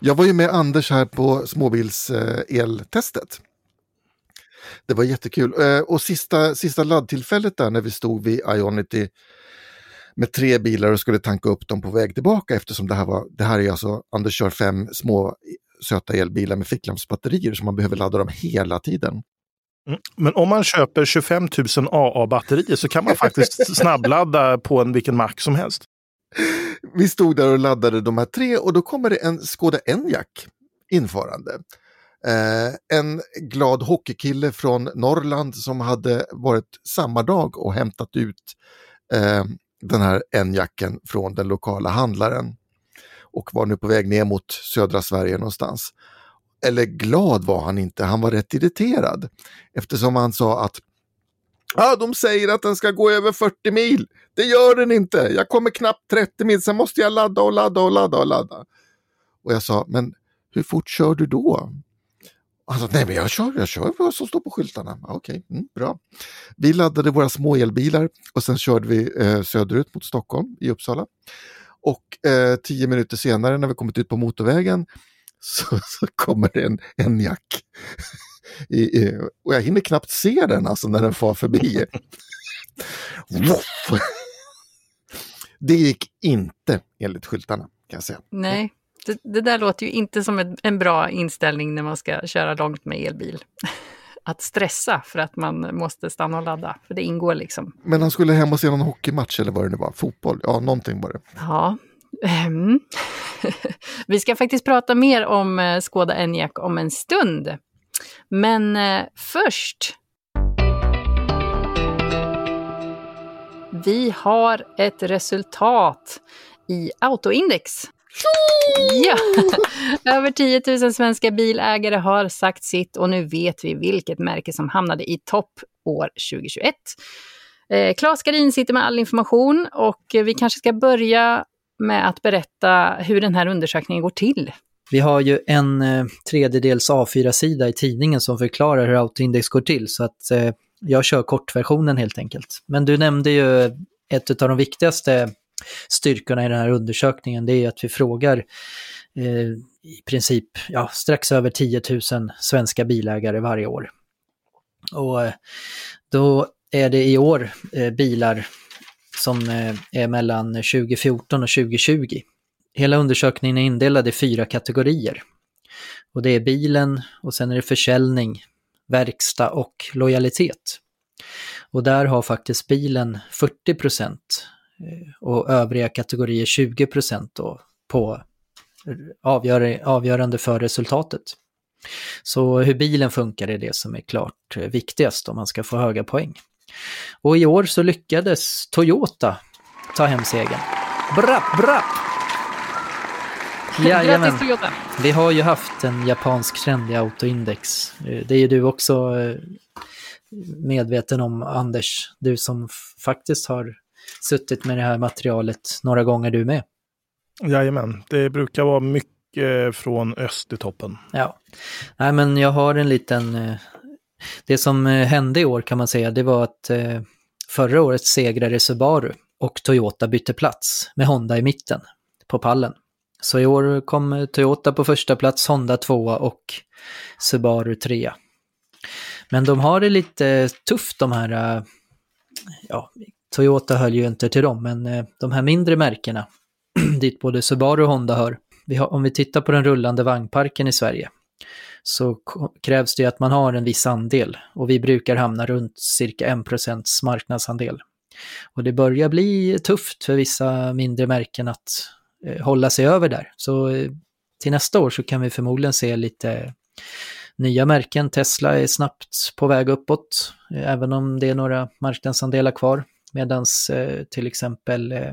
Jag var ju med Anders här på småbils-eltestet. Det var jättekul. Eh, Och sista, sista laddtillfället där när vi stod vid Ionity med tre bilar och skulle tanka upp dem på väg tillbaka eftersom det här, var, det här är alltså, Anders kör fem små söta elbilar med ficklampsbatterier så man behöver ladda dem hela tiden. Mm. Men om man köper 25 000 AA-batterier så kan man faktiskt snabbladda på en vilken mack som helst. Vi stod där och laddade de här tre och då kommer det en Skoda Enyaq införande. Eh, en glad hockeykille från Norrland som hade varit samma dag och hämtat ut eh, den här Enyaqen från den lokala handlaren och var nu på väg ner mot södra Sverige någonstans. Eller glad var han inte, han var rätt irriterad eftersom han sa att Ja, de säger att den ska gå över 40 mil. Det gör den inte. Jag kommer knappt 30 mil, sen måste jag ladda och ladda och ladda och ladda. Och jag sa, men hur fort kör du då? Han sa, nej men jag kör, jag kör vad som står på skyltarna. Okej, Okej, mm, bra. Vi laddade våra små elbilar och sen körde vi eh, söderut mot Stockholm i Uppsala. Och eh, tio minuter senare när vi kommit ut på motorvägen så, så kommer det en Enyaq. I, i, och jag hinner knappt se den alltså när den far förbi. Det gick inte enligt skyltarna kan jag säga. Nej, det, det där låter ju inte som en, en bra inställning när man ska köra långt med elbil. Att stressa för att man måste stanna och ladda, för det ingår liksom. Men han skulle hem och se någon hockeymatch eller vad det nu var, fotboll, ja någonting var det. Ja. Ehm. Vi ska faktiskt prata mer om eh, Skoda Enyaq om en stund. Men eh, först Vi har ett resultat i Autoindex. Ja, över 10 000 svenska bilägare har sagt sitt och nu vet vi vilket märke som hamnade i topp år 2021. Eh, Claes Garin sitter med all information och vi kanske ska börja med att berätta hur den här undersökningen går till. Vi har ju en eh, tredjedels A4-sida i tidningen som förklarar hur Autoindex går till, så att eh, jag kör kortversionen helt enkelt. Men du nämnde ju ett av de viktigaste styrkorna i den här undersökningen, det är att vi frågar eh, i princip ja, strax över 10 000 svenska bilägare varje år. Och eh, då är det i år eh, bilar som eh, är mellan 2014 och 2020. Hela undersökningen är indelad i fyra kategorier. Och det är bilen och sen är det försäljning, verkstad och lojalitet. Och där har faktiskt bilen 40 eh, och övriga kategorier 20 då på avgör, avgörande för resultatet. Så hur bilen funkar är det som är klart eh, viktigast om man ska få höga poäng. Och i år så lyckades Toyota ta hem segern. Brapp, brapp! Grattis Toyota! Vi har ju haft en japansk trend i Autoindex. Eh, det är ju du också eh, medveten om, Anders. Du som faktiskt har suttit med det här materialet några gånger du med. Jajamän, det brukar vara mycket från öst i toppen. Ja, nej men jag har en liten... Det som eh, hände i år kan man säga, det var att eh, förra året segrade Subaru och Toyota bytte plats med Honda i mitten på pallen. Så i år kom Toyota på första plats, Honda tvåa och Subaru trea. Men de har det lite tufft de här, eh, ja, Toyota höll ju inte till dem, men de här mindre märkena, dit både Subaru och Honda hör. Vi har, om vi tittar på den rullande vagnparken i Sverige, så krävs det att man har en viss andel och vi brukar hamna runt cirka 1% marknadsandel. Och det börjar bli tufft för vissa mindre märken att Eh, hålla sig över där. Så eh, till nästa år så kan vi förmodligen se lite nya märken. Tesla är snabbt på väg uppåt, eh, även om det är några marknadsandelar kvar. Medan eh, till exempel eh,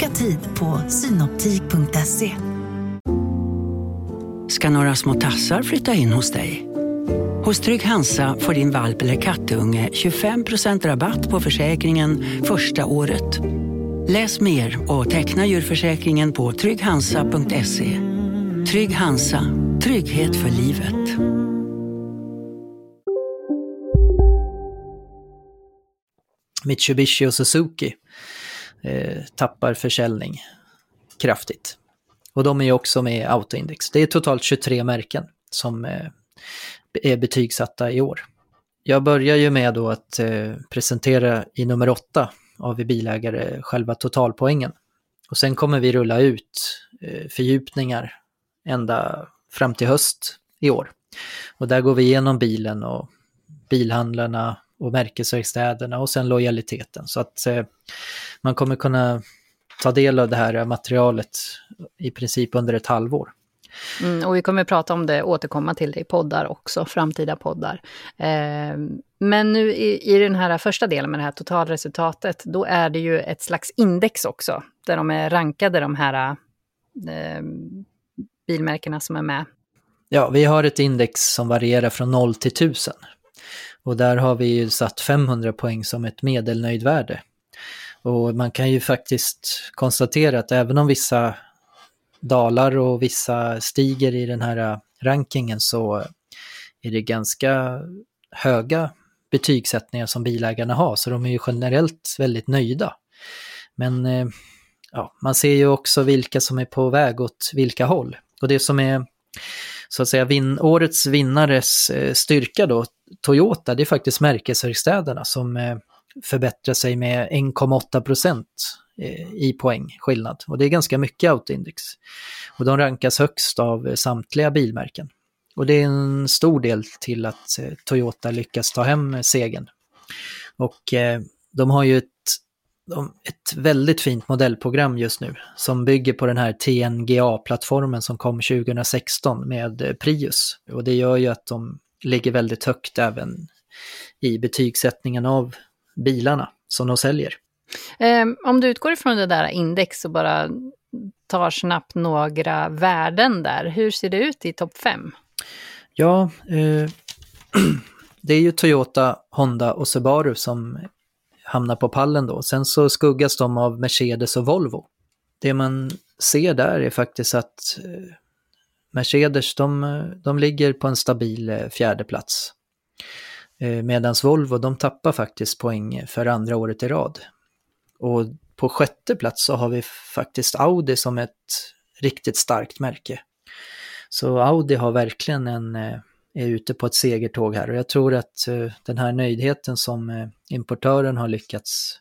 Boka tid på synoptik.se. Ska några små tassar flytta in hos dig? Hos Trygg Hansa får din valp eller kattunge 25% rabatt på försäkringen första året. Läs mer och teckna djurförsäkringen på trygghansa.se. Trygg Hansa, trygghet för livet. Mitsubishi och Suzuki eh, tappar försäljning kraftigt. Och de är ju också med i Autoindex. Det är totalt 23 märken som eh, är betygsatta i år. Jag börjar ju med då att eh, presentera i nummer åtta av vi bilägare själva totalpoängen. Och sen kommer vi rulla ut eh, fördjupningar ända fram till höst i år. Och där går vi igenom bilen och bilhandlarna och märkesverkstäderna och sen lojaliteten. Så att eh, man kommer kunna ta del av det här materialet i princip under ett halvår. Mm, och vi kommer prata om det, återkomma till det i poddar också, framtida poddar. Eh, men nu i, i den här första delen med det här totalresultatet, då är det ju ett slags index också, där de är rankade de här eh, bilmärkena som är med. Ja, vi har ett index som varierar från 0 till 1000. Och där har vi ju satt 500 poäng som ett medelnöjdvärde. Och man kan ju faktiskt konstatera att även om vissa dalar och vissa stiger i den här äh, rankingen så är det ganska höga betygssättningar som bilägarna har, så de är ju generellt väldigt nöjda. Men äh, ja, man ser ju också vilka som är på väg åt vilka håll. Och det som är så att säga vin årets vinnares eh, styrka då, Toyota, det är faktiskt märkesverkstäderna som eh, förbättrar sig med 1,8 procent eh, i poängskillnad. Och det är ganska mycket autoindex. Och de rankas högst av eh, samtliga bilmärken. Och det är en stor del till att eh, Toyota lyckas ta hem segern. Och de har ju ett, ett väldigt fint modellprogram just nu som bygger på den här TNGA-plattformen som kom 2016 med Prius. Och det gör ju att de ligger väldigt högt även i betygssättningen av bilarna som de säljer. Um, om du utgår ifrån det där index och bara tar snabbt några värden där, hur ser det ut i topp 5? Ja, eh, det är ju Toyota, Honda och Subaru som hamnar på pallen då. Sen så skuggas de av Mercedes och Volvo. Det man ser där är faktiskt att eh, Mercedes, de, de ligger på en stabil eh, fjärde plats. Eh, medan Volvo, de tappar faktiskt poäng för andra året i rad. Och på sjätte plats så har vi faktiskt Audi som ett riktigt starkt märke. Så Audi har verkligen en, är ute på ett segertåg här och jag tror att den här nöjdheten som importören har lyckats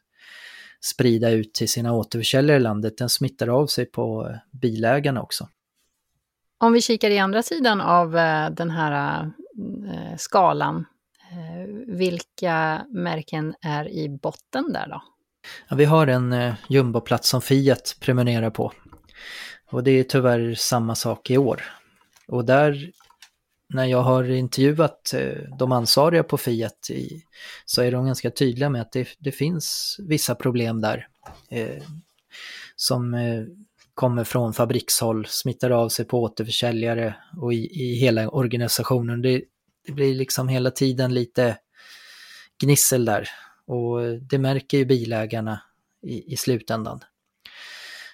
sprida ut till sina återförsäljare i landet, den smittar av sig på bilägarna också. Om vi kikar i andra sidan av eh, den här eh, skalan, eh, vilka märken är i botten där då? Ja, vi har en jumboplats som Fiat prenumererar på. Och det är tyvärr samma sak i år. Och där, när jag har intervjuat eh, de ansvariga på Fiat i, så är de ganska tydliga med att det, det finns vissa problem där. Eh, som eh, kommer från fabrikshåll, smittar av sig på återförsäljare och i, i hela organisationen. Det, det, blir liksom hela tiden lite gnissel där och det märker ju bilägarna i, i slutändan.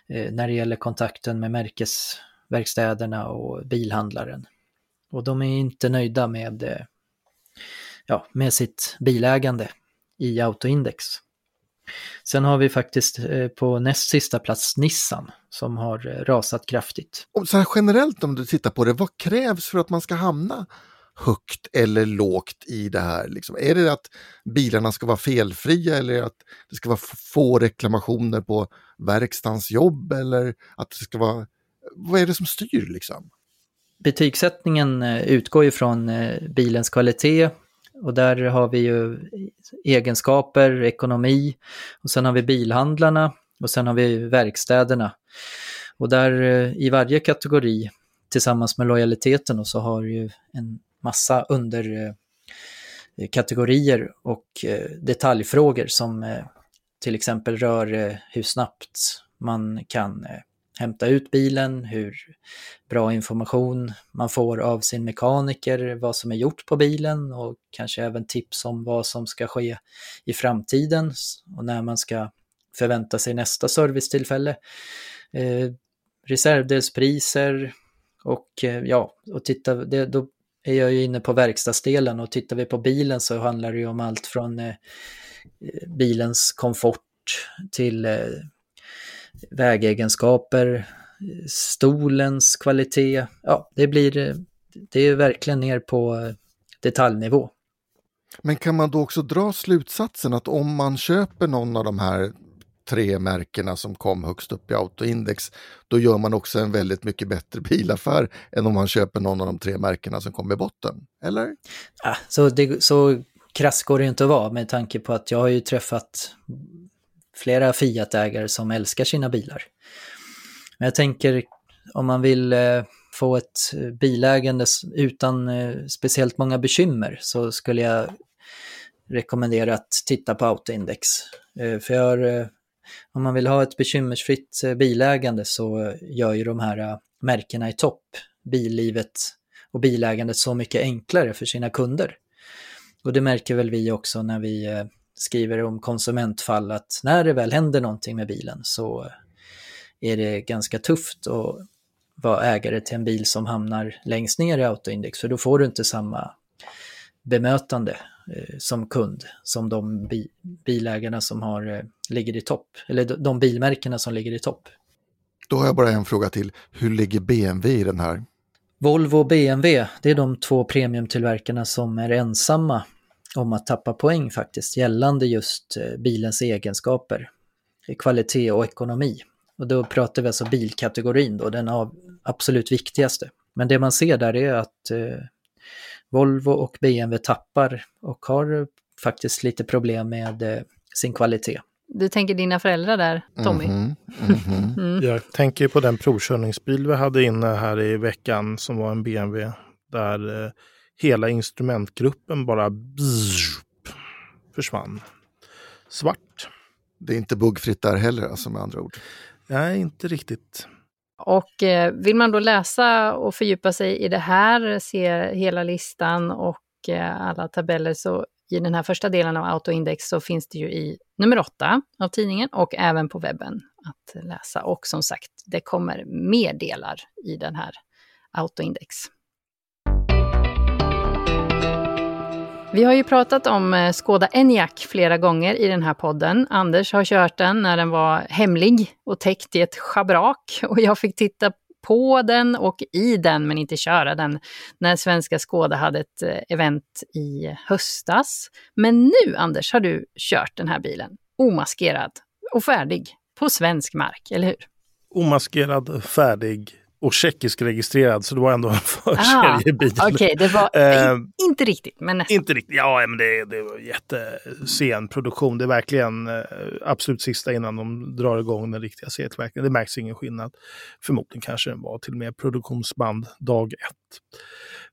Eh, när det gäller kontakten med märkesverkstäderna och bilhandlaren. Och de är inte nöjda med, eh, ja, med sitt bilägande i Autoindex. Sen har vi faktiskt eh, på näst sista plats Nissan som har eh, rasat kraftigt. Och så här generellt om du tittar på det, vad krävs för att man ska hamna högt eller lågt i det här? Liksom? Är det att bilarna ska vara felfria eller att det ska vara få reklamationer på verkstadens jobb eller att det ska vara... Vad är det som styr liksom? Betygssättningen eh, utgår ju från eh, bilens kvalitet, och där har vi ju egenskaper, ekonomi och sen har vi bilhandlarna och sen har vi verkstäderna. Och där eh, i varje kategori tillsammans med lojaliteten och så har ju en massa underkategorier och detaljfrågor som till exempel rör hur snabbt man kan hämta ut bilen, hur bra information man får av sin mekaniker, vad som är gjort på bilen och kanske även tips om vad som ska ske i framtiden och när man ska förvänta sig nästa servicetillfälle. Eh, reservdelspriser och eh, ja, och titta, det, då är jag ju inne på verkstadsdelen och tittar vi på bilen så handlar det ju om allt från eh, eh bilens komfort till eh, vägegenskaper, stolens kvalitet. Ja, det blir det är verkligen ner på detaljnivå. Men kan man då också dra slutsatsen att om man köper någon av de här tre märkena som kom högst upp i autoindex, då gör man också en väldigt mycket bättre bilaffär än om man köper någon av de tre märkena som kom i botten, eller? Ja, så, det, så krass går det inte att vara med tanke på att jag har ju träffat flera Fiat-ägare som älskar sina bilar. Men jag tänker om man vill eh, få ett eh, bilägande utan eh, speciellt många bekymmer så skulle jag rekommendera att titta på Autoindex. För om man vill ha ett bekymmersfritt bilägande så gör ju de här märkena i topp billivet och bilägandet så mycket enklare för sina kunder. Och det märker väl vi också när vi skriver om konsumentfall att när det väl händer någonting med bilen så är det ganska tufft att vara ägare till en bil som hamnar längst ner i Autoindex, för då får du inte samma bemötande eh, som kund som de bi bilägarna som har, eh, ligger i topp, eller de bilmärkena som ligger i topp. Då har jag bara en fråga till. Hur ligger BMW i den här? Volvo och BMW, det är de två premiumtillverkarna som är ensamma om att tappa poäng faktiskt gällande just eh, bilens egenskaper, kvalitet och ekonomi. Och då pratar vi alltså bilkategorin då, den av absolut viktigaste. Men det man ser där är att eh, Volvo och BMW tappar och har faktiskt lite problem med eh, sin kvalitet. Du tänker dina föräldrar där, Tommy? Mm -hmm. Mm -hmm. Jag tänker på den provkörningsbil vi hade inne här i veckan som var en BMW. Där eh, hela instrumentgruppen bara bzzz, försvann. Svart. Det är inte buggfritt där heller, alltså med andra ord. Nej, inte riktigt. Och eh, vill man då läsa och fördjupa sig i det här, se hela listan och eh, alla tabeller, så i den här första delen av Autoindex så finns det ju i nummer åtta av tidningen och även på webben att läsa. Och som sagt, det kommer mer delar i den här Autoindex. Vi har ju pratat om eh, Skoda Enyaq flera gånger i den här podden. Anders har kört den när den var hemlig och täckt i ett schabrak och jag fick titta på den och i den, men inte köra den, när svenska Skåda hade ett eh, event i höstas. Men nu, Anders, har du kört den här bilen, omaskerad och färdig, på svensk mark, eller hur? Omaskerad, färdig, och tjeckisk registrad, så det var ändå en förseriebil. Okej, okay, det var eh, inte riktigt, men nästan. Inte riktigt, ja men det, det var jättesen produktion. Det är verkligen eh, absolut sista innan de drar igång den riktiga serietillverkningen. Det märks ingen skillnad. Förmodligen kanske den var till och med produktionsband dag ett.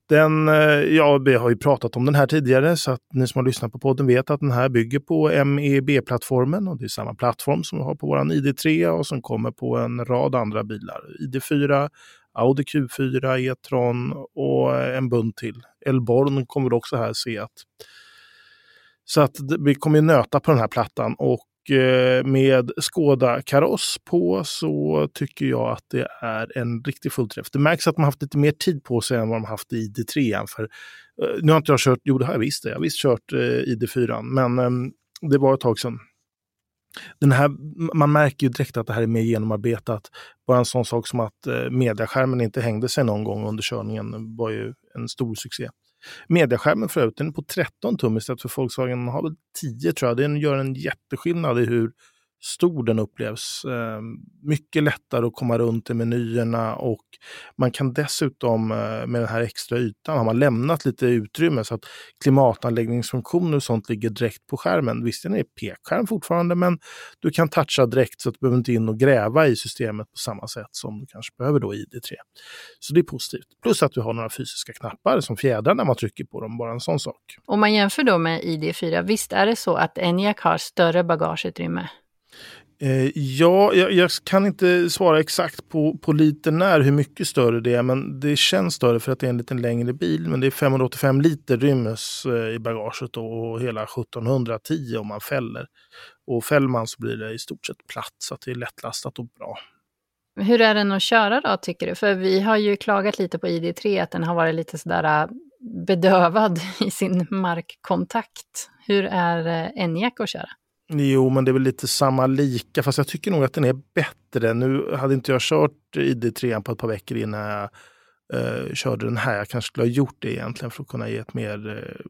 Den, eh, ja, vi har ju pratat om den här tidigare så att ni som har lyssnat på podden vet att den här bygger på MEB-plattformen och det är samma plattform som vi har på våran ID3 och som kommer på en rad andra bilar. ID4, Audi Q4, E-tron och en bunt till. Elborn kommer du också här se att så att vi kommer nöta på den här plattan och Eh, med Skoda kaross på så tycker jag att det är en riktig fullträff. Det märks att man haft lite mer tid på sig än vad de haft i ID3. För, eh, nu har inte jag kört, jo det har jag visst, jag har visst kört eh, ID4, men ehm, det var ett tag sedan. Den här, man märker ju direkt att det här är mer genomarbetat. Bara en sån sak som att eh, mediaskärmen inte hängde sig någon gång under körningen var ju en stor succé. Mediaskärmen förut, den är på 13 tum istället för Volkswagen har väl 10 tror jag. Den gör en jätteskillnad i hur stor den upplevs. Ehm, mycket lättare att komma runt i menyerna och man kan dessutom eh, med den här extra ytan har man lämnat lite utrymme så att klimatanläggningsfunktioner och sånt ligger direkt på skärmen. Visst, den är pekskärm fortfarande, men du kan toucha direkt så att du behöver inte in och gräva i systemet på samma sätt som du kanske behöver då i ID3. Så det är positivt. Plus att du har några fysiska knappar som fjädrar när man trycker på dem, bara en sån sak. Om man jämför då med ID4, visst är det så att Enyaq har större bagageutrymme? Eh, ja, jag, jag, kan inte svara exakt på, på liter när hur mycket större det är, men det känns större för att det är en lite längre bil. Men det är 585 liter ryms eh, i bagaget och hela 1710 om man fäller. Och fäller man så blir det i stort sett platt, så att det är lättlastat och bra. Hur är den att köra då, tycker du? För vi har ju klagat lite på ID3, att den har varit lite sådär eh, bedövad i sin markkontakt. Hur är eh, Enyaq att köra? Jo, men det är väl lite samma lika, fast jag tycker nog att den är bättre. Nu hade inte jag kört ID3 på ett par veckor innan jag eh, körde den här. Jag kanske skulle ha gjort det egentligen för att kunna ge ett mer eh,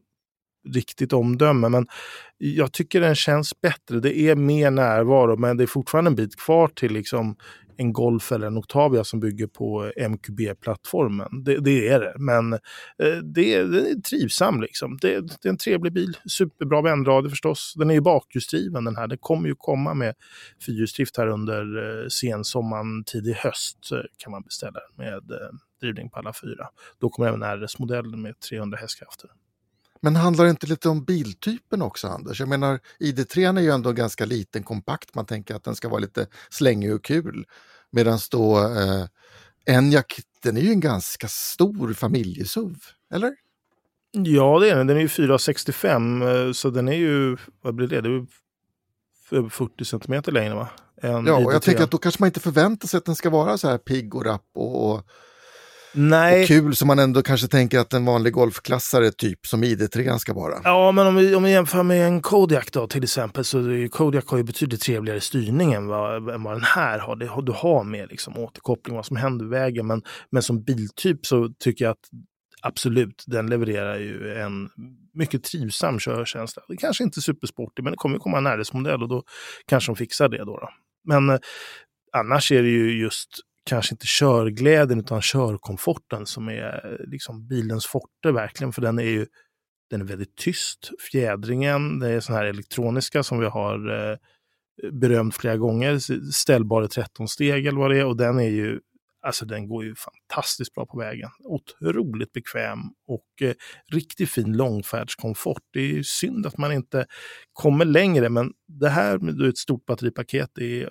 riktigt omdöme. Men jag tycker den känns bättre. Det är mer närvaro, men det är fortfarande en bit kvar till liksom en Golf eller en Octavia som bygger på eh, MQB-plattformen. Det, det, är det, men eh, det, det är trivsam. Liksom. Det, det, är en trevlig bil. Superbra vändradio förstås. Den är ju bakhjulsdriven den här. Det kommer ju komma med fyrhjulsdrift här under eh, sensommaren, tidig höst eh, kan man beställa med eh, drivning på alla fyra. Då kommer även RS-modellen med 300 hästkrafter. Men handlar det inte lite om biltypen också Anders? Jag menar ID3 är ju ändå ganska liten, kompakt. Man tänker att den ska vara lite slängig och kul. Medan då eh, Enyaq, den är ju en ganska stor familjesuv, eller? Ja, det är den. Den är ju 4,65 så den är ju, vad blir det? Det är över 40 centimeter längre va? Ja, och jag tänker att då kanske man inte förväntar sig att den ska vara så här pigg och rapp och, och, Nej. och kul som man ändå kanske tänker att en vanlig golfklassare typ som ID3 ska vara. Ja, men om vi, om vi jämför med en Kodiak då till exempel så är Kodiak har ju betydligt trevligare styrning än vad, än vad den här har. Det, du har med liksom återkoppling, vad som händer i vägen. Men, men som biltyp så tycker jag att absolut, den levererar ju en mycket trivsam körkänsla. Det kanske inte är supersportig, men det kommer komma en RS-modell och då kanske de fixar det. Då, då. Men eh, annars är det ju just kanske inte körglädjen utan körkomforten som är liksom bilens forte verkligen. För den är ju den är väldigt tyst. Fjädringen, det är sån här elektroniska som vi har eh, berömt flera gånger. Ställbara 13-steg eller vad det är och den är ju Alltså den går ju fantastiskt bra på vägen. Otroligt bekväm och eh, riktigt fin långfärdskomfort. Det är ju synd att man inte kommer längre, men det här med ett stort batteripaket det är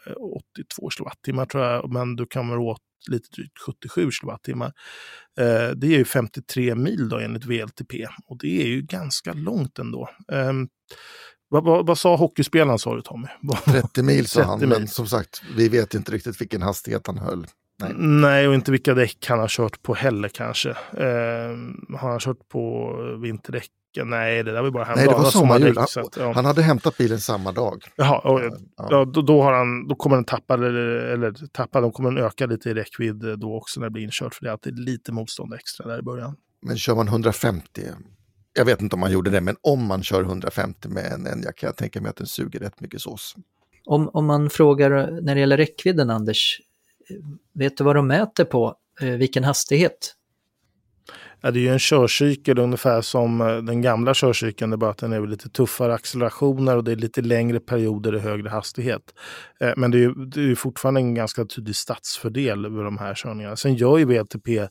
82 kilowattimmar tror jag, men du kommer åt lite drygt 77 kilowattimmar. Eh, det är ju 53 mil då enligt VLTP och det är ju ganska långt ändå. Eh, vad, vad, vad, sa hockeyspelaren sa du Tommy? 30 mil sa han, men som sagt, vi vet inte riktigt vilken hastighet han höll. Nej. Nej. och inte vilka däck han har kört på heller kanske. Eh, har han kört på vinterdäck? Nej, det där var bara Nej, det var sommarhjul. Han, ja. han hade hämtat bilen samma dag. Jaha, och, ja. då, då, har han, då kommer den tappa, eller, eller tappa, de kommer den öka lite i räckvidd då också när det blir inkört. För det är alltid lite motstånd extra där i början. Men kör man 150, jag vet inte om man gjorde det, men om man kör 150 med en Enyaq kan jag tänka mig att den suger rätt mycket sås. Om, om man frågar när det gäller räckvidden, Anders, Eh, vet du vad de mäter på? Eh, vilken hastighet? Ja, det är ju en körcykel ungefär som eh, den gamla körcykeln. Det är bara att den är lite tuffare accelerationer och det är lite längre perioder i högre hastighet. Men det är, ju, det är fortfarande en ganska tydlig stadsfördel över de här körningarna. Sen gör ju VLTP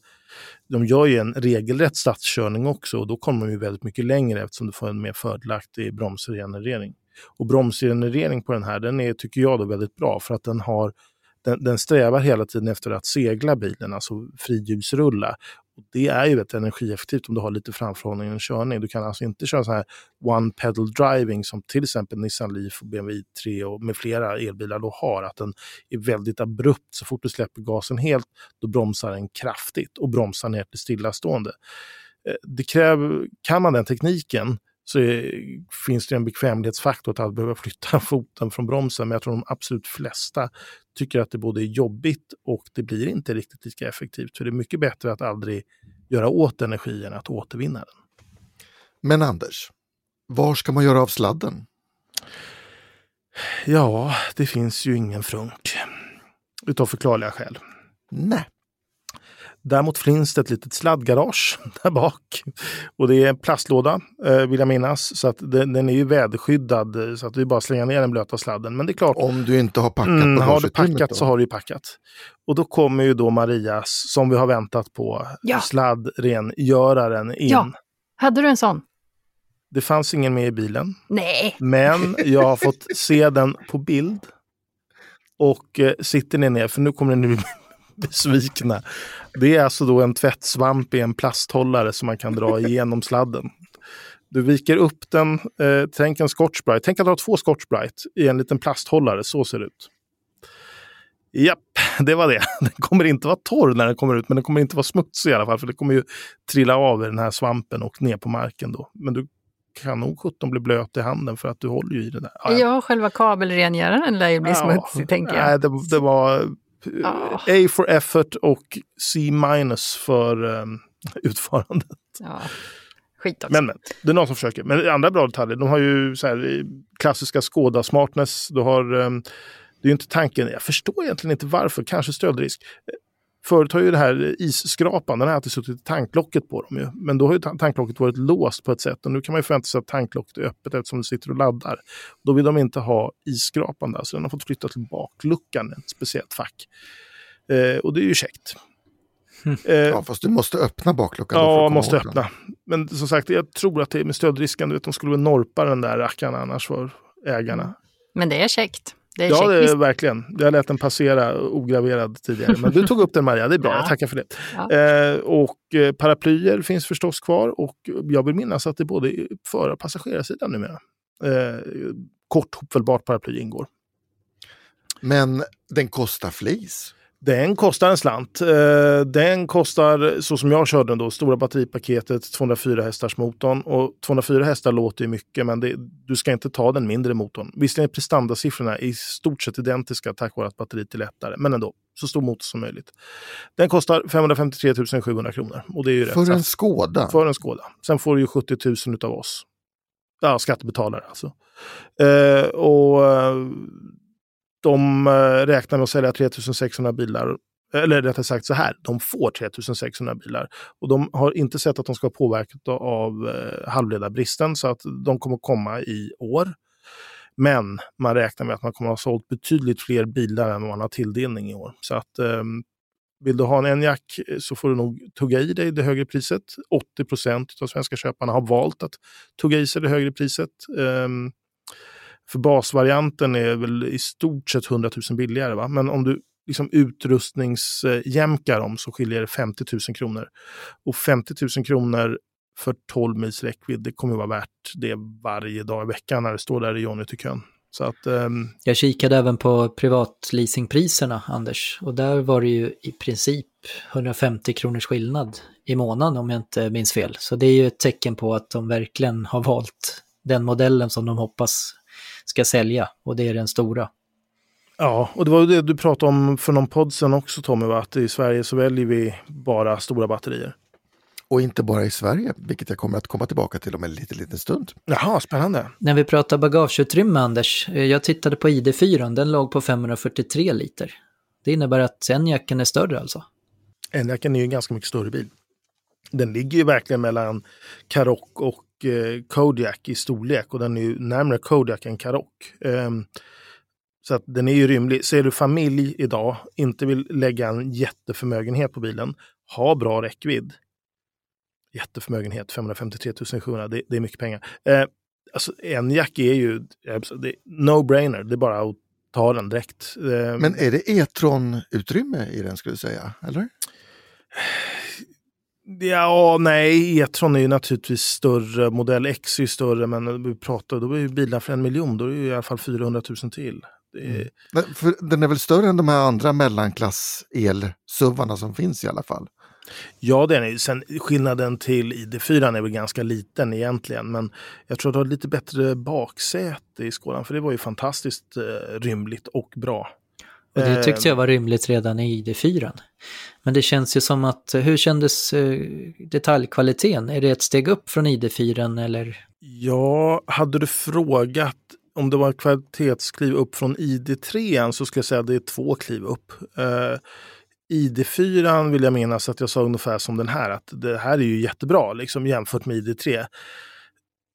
de gör ju en regelrätt stadskörning också och då kommer de ju väldigt mycket längre eftersom du får en mer fördelaktig bromsregenerering. Och bromsregenerering på den här, den är, tycker jag, då väldigt bra för att den har den, den strävar hela tiden efter att segla bilen, alltså friljusrulla. Och det är ju ett energieffektivt om du har lite framförhållning i en körning. Du kan alltså inte köra så här one pedal driving som till exempel Nissan Leaf och BMW 3 och med flera elbilar då har. Att den är väldigt abrupt. Så fort du släpper gasen helt, då bromsar den kraftigt och bromsar ner till stillastående. Eh, det kräver, kan man den tekniken så är, finns det en bekvämlighetsfaktor att behöva flytta foten från bromsen. Men jag tror de absolut flesta tycker att det både är jobbigt och det blir inte riktigt lika effektivt. För det är mycket bättre att aldrig göra åt energi än att återvinna den. Men Anders, var ska man göra av sladden? Ja, det finns ju ingen frunk. Utav förklarliga skäl. Nej. Däremot finns det ett litet sladdgarage där bak. Och det är en plastlåda, eh, vill jag minnas. Så att den, den är ju väderskyddad, så att vi bara slänga ner den blöta sladden. Men det är klart. Om du inte har packat mm, Har du packat då? så har du ju packat. Och då kommer ju då Marias, som vi har väntat på, ja. sladdrengöraren in. Ja. Hade du en sån? Det fanns ingen med i bilen. Nej. Men jag har fått se den på bild. Och eh, sitter ni ner, för nu kommer ni bli besvikna. Det är alltså då en tvättsvamp i en plasthållare som man kan dra igenom sladden. Du viker upp den, eh, tänk en Scotch Brite. Tänk att har två Scotch Brite i en liten plasthållare, så ser det ut. Japp, det var det. Den kommer inte vara torr när den kommer ut, men den kommer inte vara smutsig i alla fall, för det kommer ju trilla av i den här svampen och ner på marken då. Men du kan nog 17 bli blöt i handen för att du håller ju i det där. Ja, ja själva kabelrengöraren lär ju bli ja, smutsig, tänker jag. Nej, det, det var Oh. A for effort och C minus för um, utförandet. Ja. Skit också. Men, men, det är någon som försöker. Men andra bra detaljer, de har ju så här, klassiska Skåda smartness. Du har, um, det är ju inte tanken, jag förstår egentligen inte varför, kanske stöldrisk. Förut har ju det här isskrapan, den har alltid suttit i tanklocket på dem. Ju. Men då har ju tanklocket varit låst på ett sätt och nu kan man ju förvänta sig att tanklocket är öppet eftersom du sitter och laddar. Då vill de inte ha isskrapan där så den har fått flytta till bakluckan, ett speciellt fack. Eh, och det är ju käckt. Eh, Ja, fast du måste öppna bakluckan. då för att Ja, komma måste åt den. öppna. Men som sagt, jag tror att det är med stödrisken. Du vet, de skulle väl norpa den där rackaren annars för ägarna. Men det är käckt. Det är Ja, det är verkligen. Jag lät den passera ograverad tidigare. Men du tog upp den Maria, det är bra. Ja. Jag tackar för det. Ja. Eh, och eh, paraplyer finns förstås kvar. Och jag vill minnas att det är både för och passagerarsidan numera. Eh, kort hopfällbart paraply ingår. Men den kostar flis. Den kostar en slant. Eh, Den kostar, så som jag körde den då, stora batteripaketet, 204 hästars motorn. Och 204 hästar låter ju mycket, men det, du ska inte ta den mindre motorn. Visserligen är prestandasiffrorna i stort sett identiska tack vare att batteriet är lättare, men ändå, så stor motor som möjligt. Den kostar 553 700 kronor. Och det är ju rätt. För en Skoda. för en Skoda. Sen får du ju 70 000 av oss. Ja, skattebetalare alltså. Eh, och eh, de eh, räknar med att sälja 3600 bilar. Eller rättare sagt så här, de får 3600 bilar. Och de har inte sett att de ska påverkas av eh, halvledarbristen så att de kommer komma i år. Men man räknar med att man kommer att ha sålt betydligt fler bilar än man har tilldelning i år. Så att ehm, vill du ha en Enyaq eh, så får du nog tugga i dig det högre priset. 80 procent av svenska köparna har valt att tugga i sig det högre priset. Ehm, för basvarianten är väl i stort sett 100 000 billigare. Va? Men om du liksom utrustningsjämkar dem så skiljer det 50 000 kronor. Och 50 000 kronor för 12 mils räckvidd, det kommer vara värt det varje dag i veckan när det står där i Johnny till kön. Så att, um... Jag kikade även på privatleasingpriserna, Anders, och där var det ju i princip 150 kronors skillnad i månaden om jag inte minns fel. Så det är ju ett tecken på att de verkligen har valt den modellen som de hoppas ska sälja, och det är den stora. Ja, och det var det du pratade om för någon podd sen också Tommy, va? att i Sverige så väljer vi bara stora batterier. Och inte bara i Sverige, vilket jag kommer att komma tillbaka till om en liten, liten stund. Jaha, spännande. När vi pratar bagageutrymme, Anders, eh, jag tittade på ID4, den låg på 543 liter. Det innebär att Enyaqen är större alltså? Enyaqen är ju en ganska mycket större bil. Den ligger ju verkligen mellan Karoq och eh, i storlek och den är ju närmare Kodiak än Karoq. Ehm, så att den är ju rymlig. Ser du familj idag, inte vill lägga en jätteförmögenhet på bilen, ha bra räckvidd. Jätteförmögenhet, 553 700, det, det är mycket pengar. Eh, alltså Enyaq är ju det no-brainer, det är bara att ta den direkt. Eh, Men är det E-tron-utrymme i den skulle du säga? Eller? Ja, nej, E-tron är ju naturligtvis större. Modell X är ju större, men vi pratar, då är ju bilar för en miljon, då är det ju i alla fall 400 000 till. Är, För den är väl större än de här andra mellanklass elsuvarna som finns i alla fall? Ja, den är. Sen skillnaden till ID4 är väl ganska liten egentligen, men jag tror att det har lite bättre baksäte i Skådan, för det var ju fantastiskt eh, rymligt och bra. Och det tyckte jag var rimligt redan i ID4. Men det känns ju som att, hur kändes eh, detaljkvaliteten? Är det ett steg upp från ID4 eller? Ja, hade du frågat om det var kvalitetskliv upp från ID3 så skulle jag säga att det är två kliv upp. Eh, ID4 vill jag minnas att jag sa ungefär som den här, att det här är ju jättebra liksom, jämfört med ID3.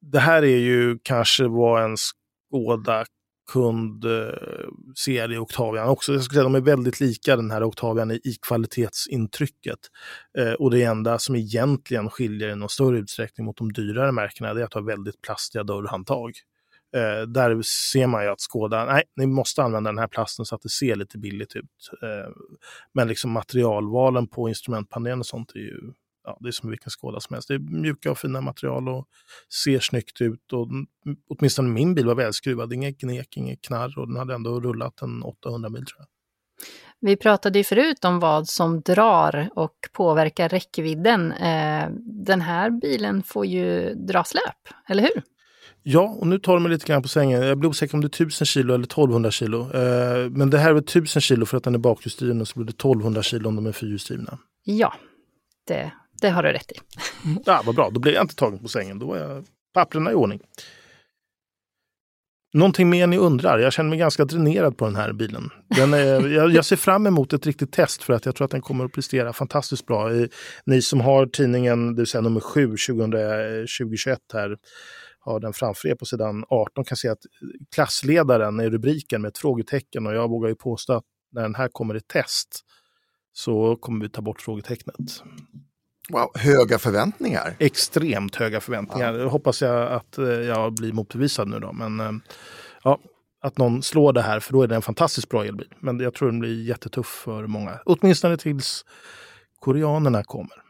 Det här är ju kanske vad en Skoda kund eh, ser i Octavian också. Jag skulle säga att de är väldigt lika den här Octavian i, i kvalitetsintrycket. Eh, och det enda som egentligen skiljer i någon större utsträckning mot de dyrare märkena är att ha väldigt plastiga dörrhandtag. Eh, där ser man ju att Skåda, nej, ni måste använda den här plasten så att det ser lite billigt ut. Eh, men liksom materialvalen på instrumentpanelen och sånt är ju ja, det är som vilken Skåda som helst. Det är mjuka och fina material och ser snyggt ut. Och, åtminstone min bil var välskruvad, inget gnek, inget knarr och den hade ändå rullat en 800 mil tror jag. Vi pratade ju förut om vad som drar och påverkar räckvidden. Eh, Den här bilen får ju dra släp, eller hur? Ja, och nu tar de mig lite grann på sängen. Jag blir osäker om det är 1000 kilo eller 1200 kilo. Eh, men det här är väl 1000 kilo för att den är bakhjulsdriven och så blir det 1200 kilo om de är fyrhjulsdrivna. Ja, det, det har du rätt i. Ja, vad bra, då blir jag inte tagen på sängen. Då är jag papperna i ordning. Någonting mer ni undrar? Jag känner mig ganska dränerad på den här bilen. Den är, jag, jag ser fram emot ett riktigt test för att jag tror att den kommer att prestera fantastiskt bra. Ni som har tidningen, det vill säga nummer 7 2021 här, har den framför er på sidan 18 kan se att klassledaren är rubriken med ett frågetecken och jag vågar ju påstå att när den här kommer i test så kommer vi ta bort frågetecknet. Wow, höga förväntningar. Extremt höga förväntningar. Ja. Hoppas jag att eh, jag blir motbevisad nu då. Men eh, ja, att någon slår det här, för då är det en fantastiskt bra elbil. Men jag tror den blir jättetuff för många. Åtminstone tills koreanerna kommer.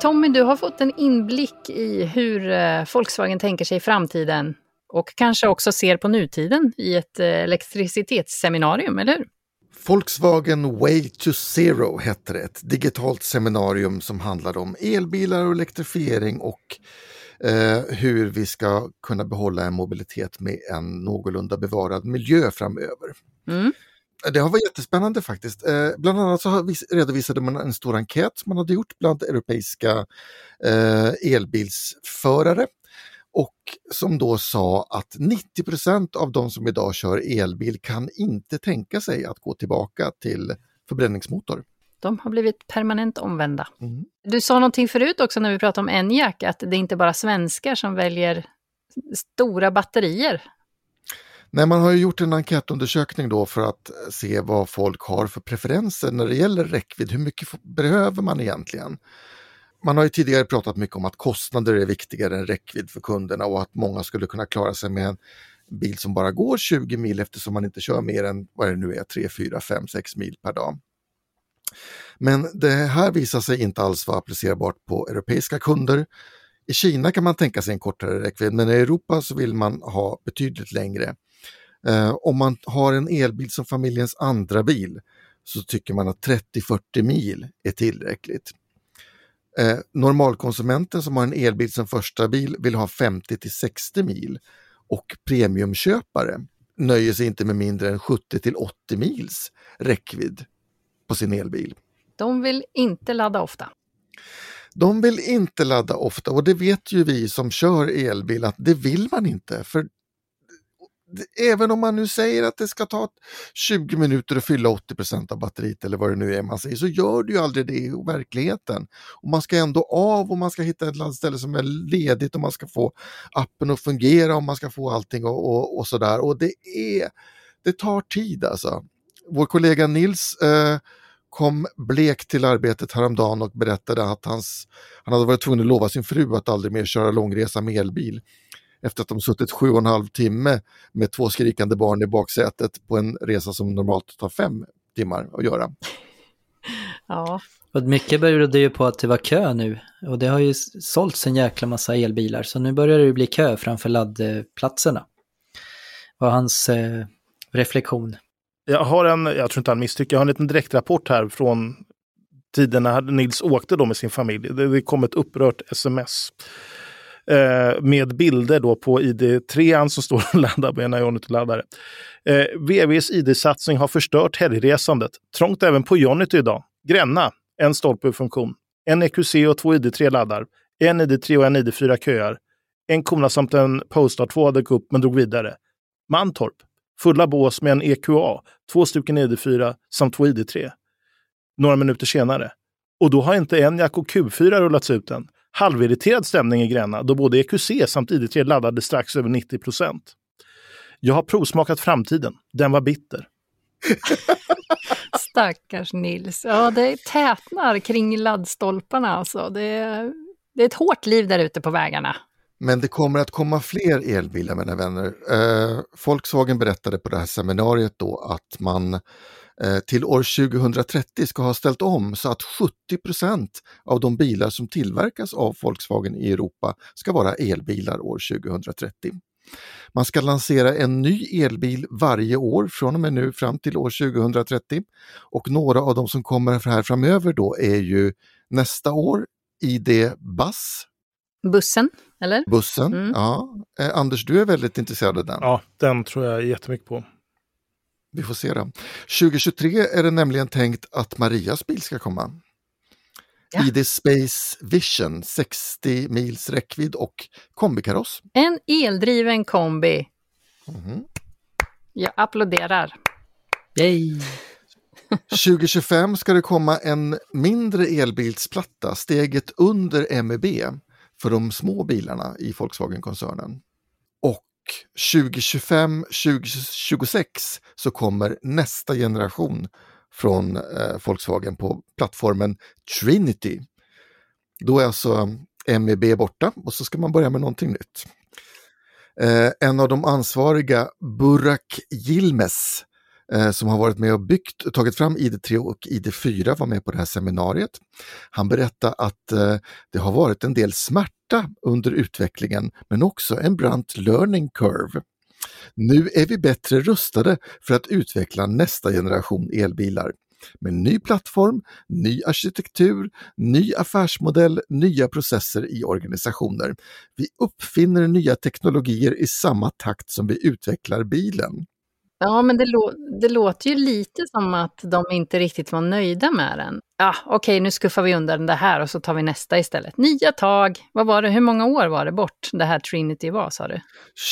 Tommy, du har fått en inblick i hur eh, Volkswagen tänker sig framtiden och kanske också ser på nutiden i ett elektricitetsseminarium, eller hur? Volkswagen Way to Zero hette det, ett digitalt seminarium som handlade om elbilar och elektrifiering och eh, hur vi ska kunna behålla en mobilitet med en någorlunda bevarad miljö framöver. Mm. Det har varit jättespännande faktiskt. Eh, bland annat så redovisade man en stor enkät man hade gjort bland europeiska eh, elbilsförare och som då sa att 90% av de som idag kör elbil kan inte tänka sig att gå tillbaka till förbränningsmotor. De har blivit permanent omvända. Mm. Du sa någonting förut också när vi pratade om Enyaq, att det är inte bara svenskar som väljer stora batterier. Nej, man har ju gjort en enkätundersökning då för att se vad folk har för preferenser när det gäller räckvidd. Hur mycket behöver man egentligen? Man har ju tidigare pratat mycket om att kostnader är viktigare än räckvidd för kunderna och att många skulle kunna klara sig med en bil som bara går 20 mil eftersom man inte kör mer än vad det nu är, 3, 4, 5, 6 mil per dag. Men det här visar sig inte alls vara applicerbart på europeiska kunder. I Kina kan man tänka sig en kortare räckvidd men i Europa så vill man ha betydligt längre. Eh, om man har en elbil som familjens andra bil så tycker man att 30-40 mil är tillräckligt. Eh, normalkonsumenten som har en elbil som första bil vill ha 50 till 60 mil och premiumköpare nöjer sig inte med mindre än 70 till 80 mils räckvidd på sin elbil. De vill inte ladda ofta. De vill inte ladda ofta och det vet ju vi som kör elbil att det vill man inte. För även om man nu säger att det ska ta 20 minuter att fylla 80% av batteriet eller vad det nu är man säger, så gör du ju aldrig det i verkligheten. Och man ska ändå av och man ska hitta ett ställe som är ledigt och man ska få appen att fungera och man ska få allting och, och, och sådär. Och det är, det tar tid alltså. Vår kollega Nils eh, kom blek till arbetet häromdagen och berättade att hans, han hade varit tvungen att lova sin fru att aldrig mer köra långresa med elbil efter att de suttit sju och en halv timme med två skrikande barn i baksätet på en resa som normalt tar fem timmar att göra. Ja. Och mycket beror ju på att det var kö nu och det har ju sålts en jäkla massa elbilar så nu börjar det bli kö framför laddplatserna. Var hans eh, reflektion. Jag har en, jag tror inte han misstycker, jag har en liten direktrapport här från tiden när Nils åkte då med sin familj. Det kom ett upprört sms eh, med bilder då på ID3 som står och laddar med en Ionity-laddare. Eh, VVs ID-satsning har förstört helgresandet. Trångt även på Ionity idag. Gränna, en stolpe-funktion. En EQC och två ID3 laddar. En ID3 och en ID4 köar. En kona samt en Polestar 2 dök upp men drog vidare. Mantorp, fulla bås med en EQA, två stycken ID4 samt två ID3. Några minuter senare. Och då har inte en Jack och Q4 rullats ut än halvirriterad stämning i Gränna då både EQC samt ID3 laddade strax över 90 procent. Jag har provsmakat framtiden. Den var bitter. Stackars Nils. Ja, det tätnar kring laddstolparna alltså. Det är, det är ett hårt liv där ute på vägarna. Men det kommer att komma fler elbilar mina vänner. Eh, Volkswagen berättade på det här seminariet då att man till år 2030 ska ha ställt om så att 70% av de bilar som tillverkas av Volkswagen i Europa ska vara elbilar år 2030. Man ska lansera en ny elbil varje år från och med nu fram till år 2030 och några av de som kommer här framöver då är ju nästa år ID Bus. Bussen, eller? Bussen, mm. ja. Eh, Anders, du är väldigt intresserad av den. Ja, den tror jag jättemycket på. Vi får se då. 2023 är det nämligen tänkt att Marias bil ska komma. Ja. ID Space Vision, 60 mils räckvidd och kombikaross. En eldriven kombi. Mm. Jag applåderar. Yay. 2025 ska det komma en mindre elbilsplatta, steget under MEB, för de små bilarna i Volkswagen-koncernen. 2025-2026 så kommer nästa generation från eh, Volkswagen på plattformen Trinity. Då är alltså MEB borta och så ska man börja med någonting nytt. Eh, en av de ansvariga, Burak Yilmaz, eh, som har varit med och byggt, tagit fram ID3 och ID4 var med på det här seminariet. Han berättade att eh, det har varit en del smärta under utvecklingen men också en brant learning curve. Nu är vi bättre rustade för att utveckla nästa generation elbilar med ny plattform, ny arkitektur, ny affärsmodell, nya processer i organisationer. Vi uppfinner nya teknologier i samma takt som vi utvecklar bilen. Ja, men det, lå det, låter ju lite som att de inte riktigt var nöjda med den. Ja, okej, okay, nu skuffar vi undan det här och så tar vi nästa istället. Nya tag! Vad var det, hur många år var det bort det här Trinity var, sa du?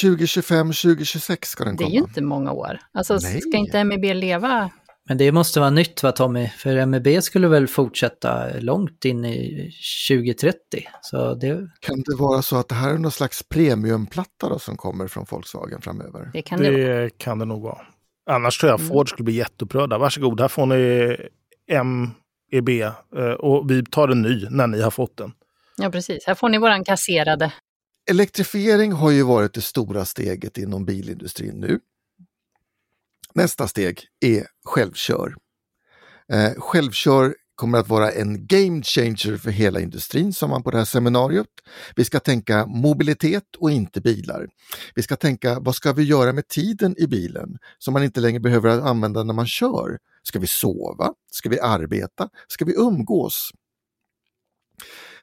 2025, 2026 ska den komma. Det är ju inte många år. Alltså, Nej. ska inte MEB leva men det måste vara nytt va Tommy? För MEB skulle väl fortsätta långt in i 2030? Så det... Kan det vara så att det här är någon slags premiumplatta då, som kommer från Volkswagen framöver? Det kan det, det kan det nog vara. Annars tror jag mm. Ford skulle bli jätteupprörda. Varsågod, här får ni MEB eh, och vi tar en ny när ni har fått den. Ja, precis. Här får ni våran kasserade. Elektrifiering har ju varit det stora steget inom bilindustrin nu. Nästa steg är självkör. Eh, självkör kommer att vara en game changer för hela industrin, sa man på det här seminariet. Vi ska tänka mobilitet och inte bilar. Vi ska tänka vad ska vi göra med tiden i bilen som man inte längre behöver använda när man kör? Ska vi sova? Ska vi arbeta? Ska vi umgås?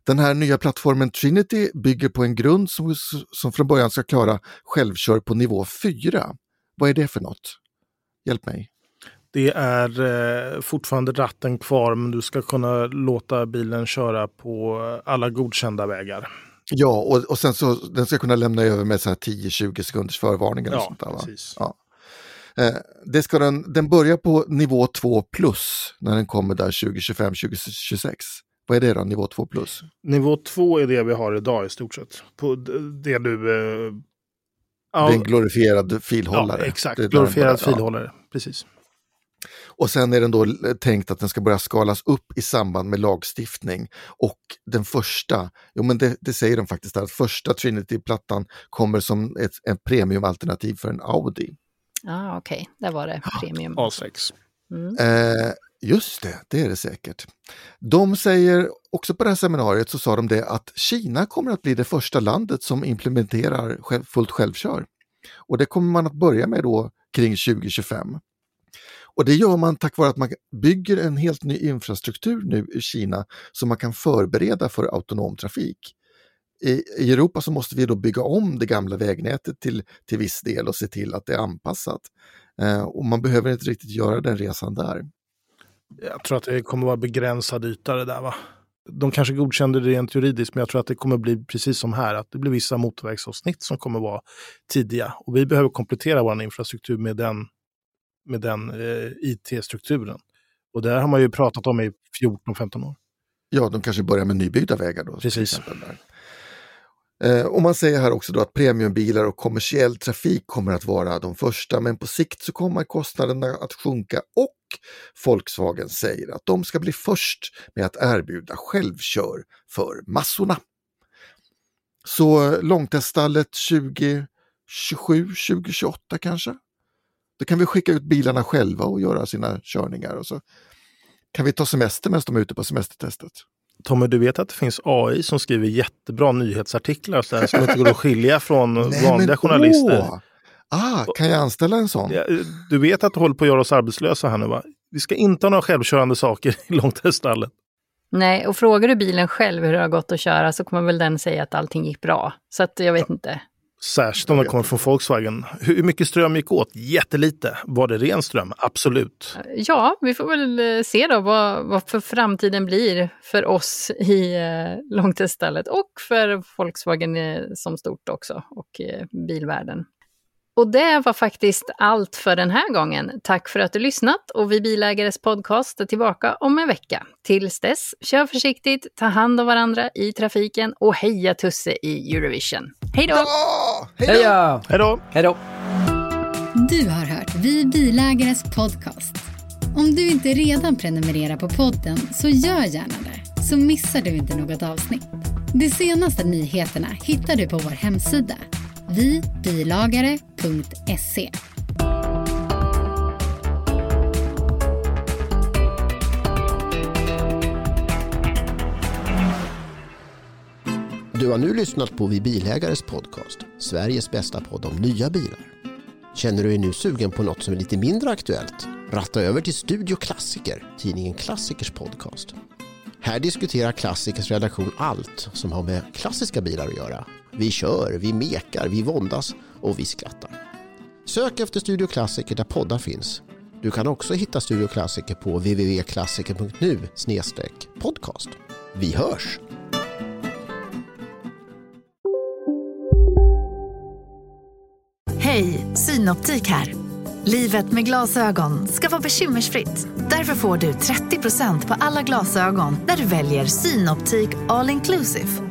Den här nya plattformen Trinity bygger på en grund som, som från början ska klara självkör på nivå 4. Vad är det för något? Hjälp mig. Det är eh, fortfarande ratten kvar men du ska kunna låta bilen köra på alla godkända vägar. Ja, och, och sen så den ska kunna lämna över med 10-20 sekunders förvarning. Eller ja, sånt där, precis. Ja. Eh, det ska den, den börjar på nivå 2 plus när den kommer där 2025-2026. Vad är det då, nivå 2 plus? Nivå 2 är det vi har idag i stort sett. På det du eh, Ja. Det är en glorifierad filhållare. Ja, exakt, glorifierad filhållare. Ja. Precis. Och sen är den då tänkt att den ska börja skalas upp i samband med lagstiftning. Och den första, jo men det, det säger de faktiskt där, att första Trinity-plattan kommer som ett, ett premiumalternativ för en Audi. ah, okej, okay. där var det premium. A6. Mm. Eh, just det, det är det säkert. De säger, också på det här seminariet så sa de det att Kina kommer att bli det första landet som implementerar själv, fullt självkör. Och det kommer man att börja med då kring 2025. Och det gör man tack vare att man bygger en helt ny infrastruktur nu i Kina som man kan förbereda för autonom trafik. I, I, Europa så måste vi då bygga om det gamla vägnätet till, till viss del och se till att det är anpassat. Eh, och man behöver inte riktigt göra den resan där. Jag tror att det kommer vara begränsad yta det där va? De kanske godkände det rent juridiskt, men jag tror att det kommer bli precis som här, att det blir vissa motorvägsavsnitt som kommer vara tidiga. Och vi behöver komplettera vår infrastruktur med den, med den eh, IT-strukturen. Och det har man ju pratat om i 14-15 år. Ja, de kanske börjar med nybyggda vägar då. Precis. Eh, och man säger här också då att premiumbilar och kommersiell trafik kommer att vara de första, men på sikt så kommer kostnaderna att sjunka och Volkswagen säger att de ska bli först med att erbjuda självkör för massorna. Så långteststallet 2027, 2028 kanske? Då kan vi skicka ut bilarna själva och göra sina körningar och så kan vi ta semester medan de är ute på semestertestet. Tommy, du vet att det finns AI som skriver jättebra nyhetsartiklar så här, som inte går att skilja från Nej, vanliga journalister. Åh. Ah, kan jag anställa en sån? Du vet att du håller på att göra oss arbetslösa här nu va? Vi ska inte ha några självkörande saker i långteststallet. Nej, och frågar du bilen själv hur det har gått att köra så kommer väl den säga att allting gick bra. Så att jag vet ja. inte. Särskilt om den kommer från Volkswagen. Hur mycket ström gick åt? Jättelite. Var det ren ström? Absolut. Ja, vi får väl eh, se då vad, vad för framtiden blir för oss i eh, långteststallet och för Volkswagen eh, som stort också och eh, bilvärlden. Och det var faktiskt allt för den här gången. Tack för att du lyssnat och Vi Bilägares podcast är tillbaka om en vecka. Tills dess, kör försiktigt, ta hand om varandra i trafiken och heja Tusse i Eurovision. Hej då! Ja, hej då! Heja! Hej då! Hej då! Du har hört Vi Bilägares podcast. Om du inte redan prenumererar på podden så gör gärna det, så missar du inte något avsnitt. De senaste nyheterna hittar du på vår hemsida, vibilagare.se. Du har nu lyssnat på Vi Bilägares podcast, Sveriges bästa podd om nya bilar. Känner du dig nu sugen på något som är lite mindre aktuellt? Ratta över till Studio Klassiker, tidningen Klassikers podcast. Här diskuterar Klassikers redaktion allt som har med klassiska bilar att göra. Vi kör, vi mekar, vi våndas och vi skrattar. Sök efter Studio Klassiker där poddar finns. Du kan också hitta Studio Klassiker på www.klassiker.nu podcast. Vi hörs! Hej, Synoptik här. Livet med glasögon ska vara bekymmersfritt. Därför får du 30% på alla glasögon när du väljer Synoptik All Inclusive.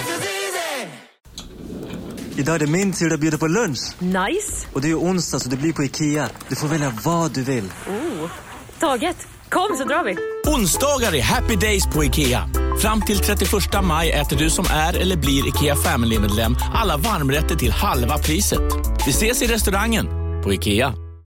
Idag är det min tur att bjuda på lunch. Nice! Och det är onsdag så det blir på Ikea. Du får välja vad du vill. Oh. Taget! Kom så drar vi! Onsdagar är happy days på IKEA. Fram till 31 maj äter du som är eller blir IKEA Family-medlem alla varmrätter till halva priset. Vi ses i restaurangen på IKEA.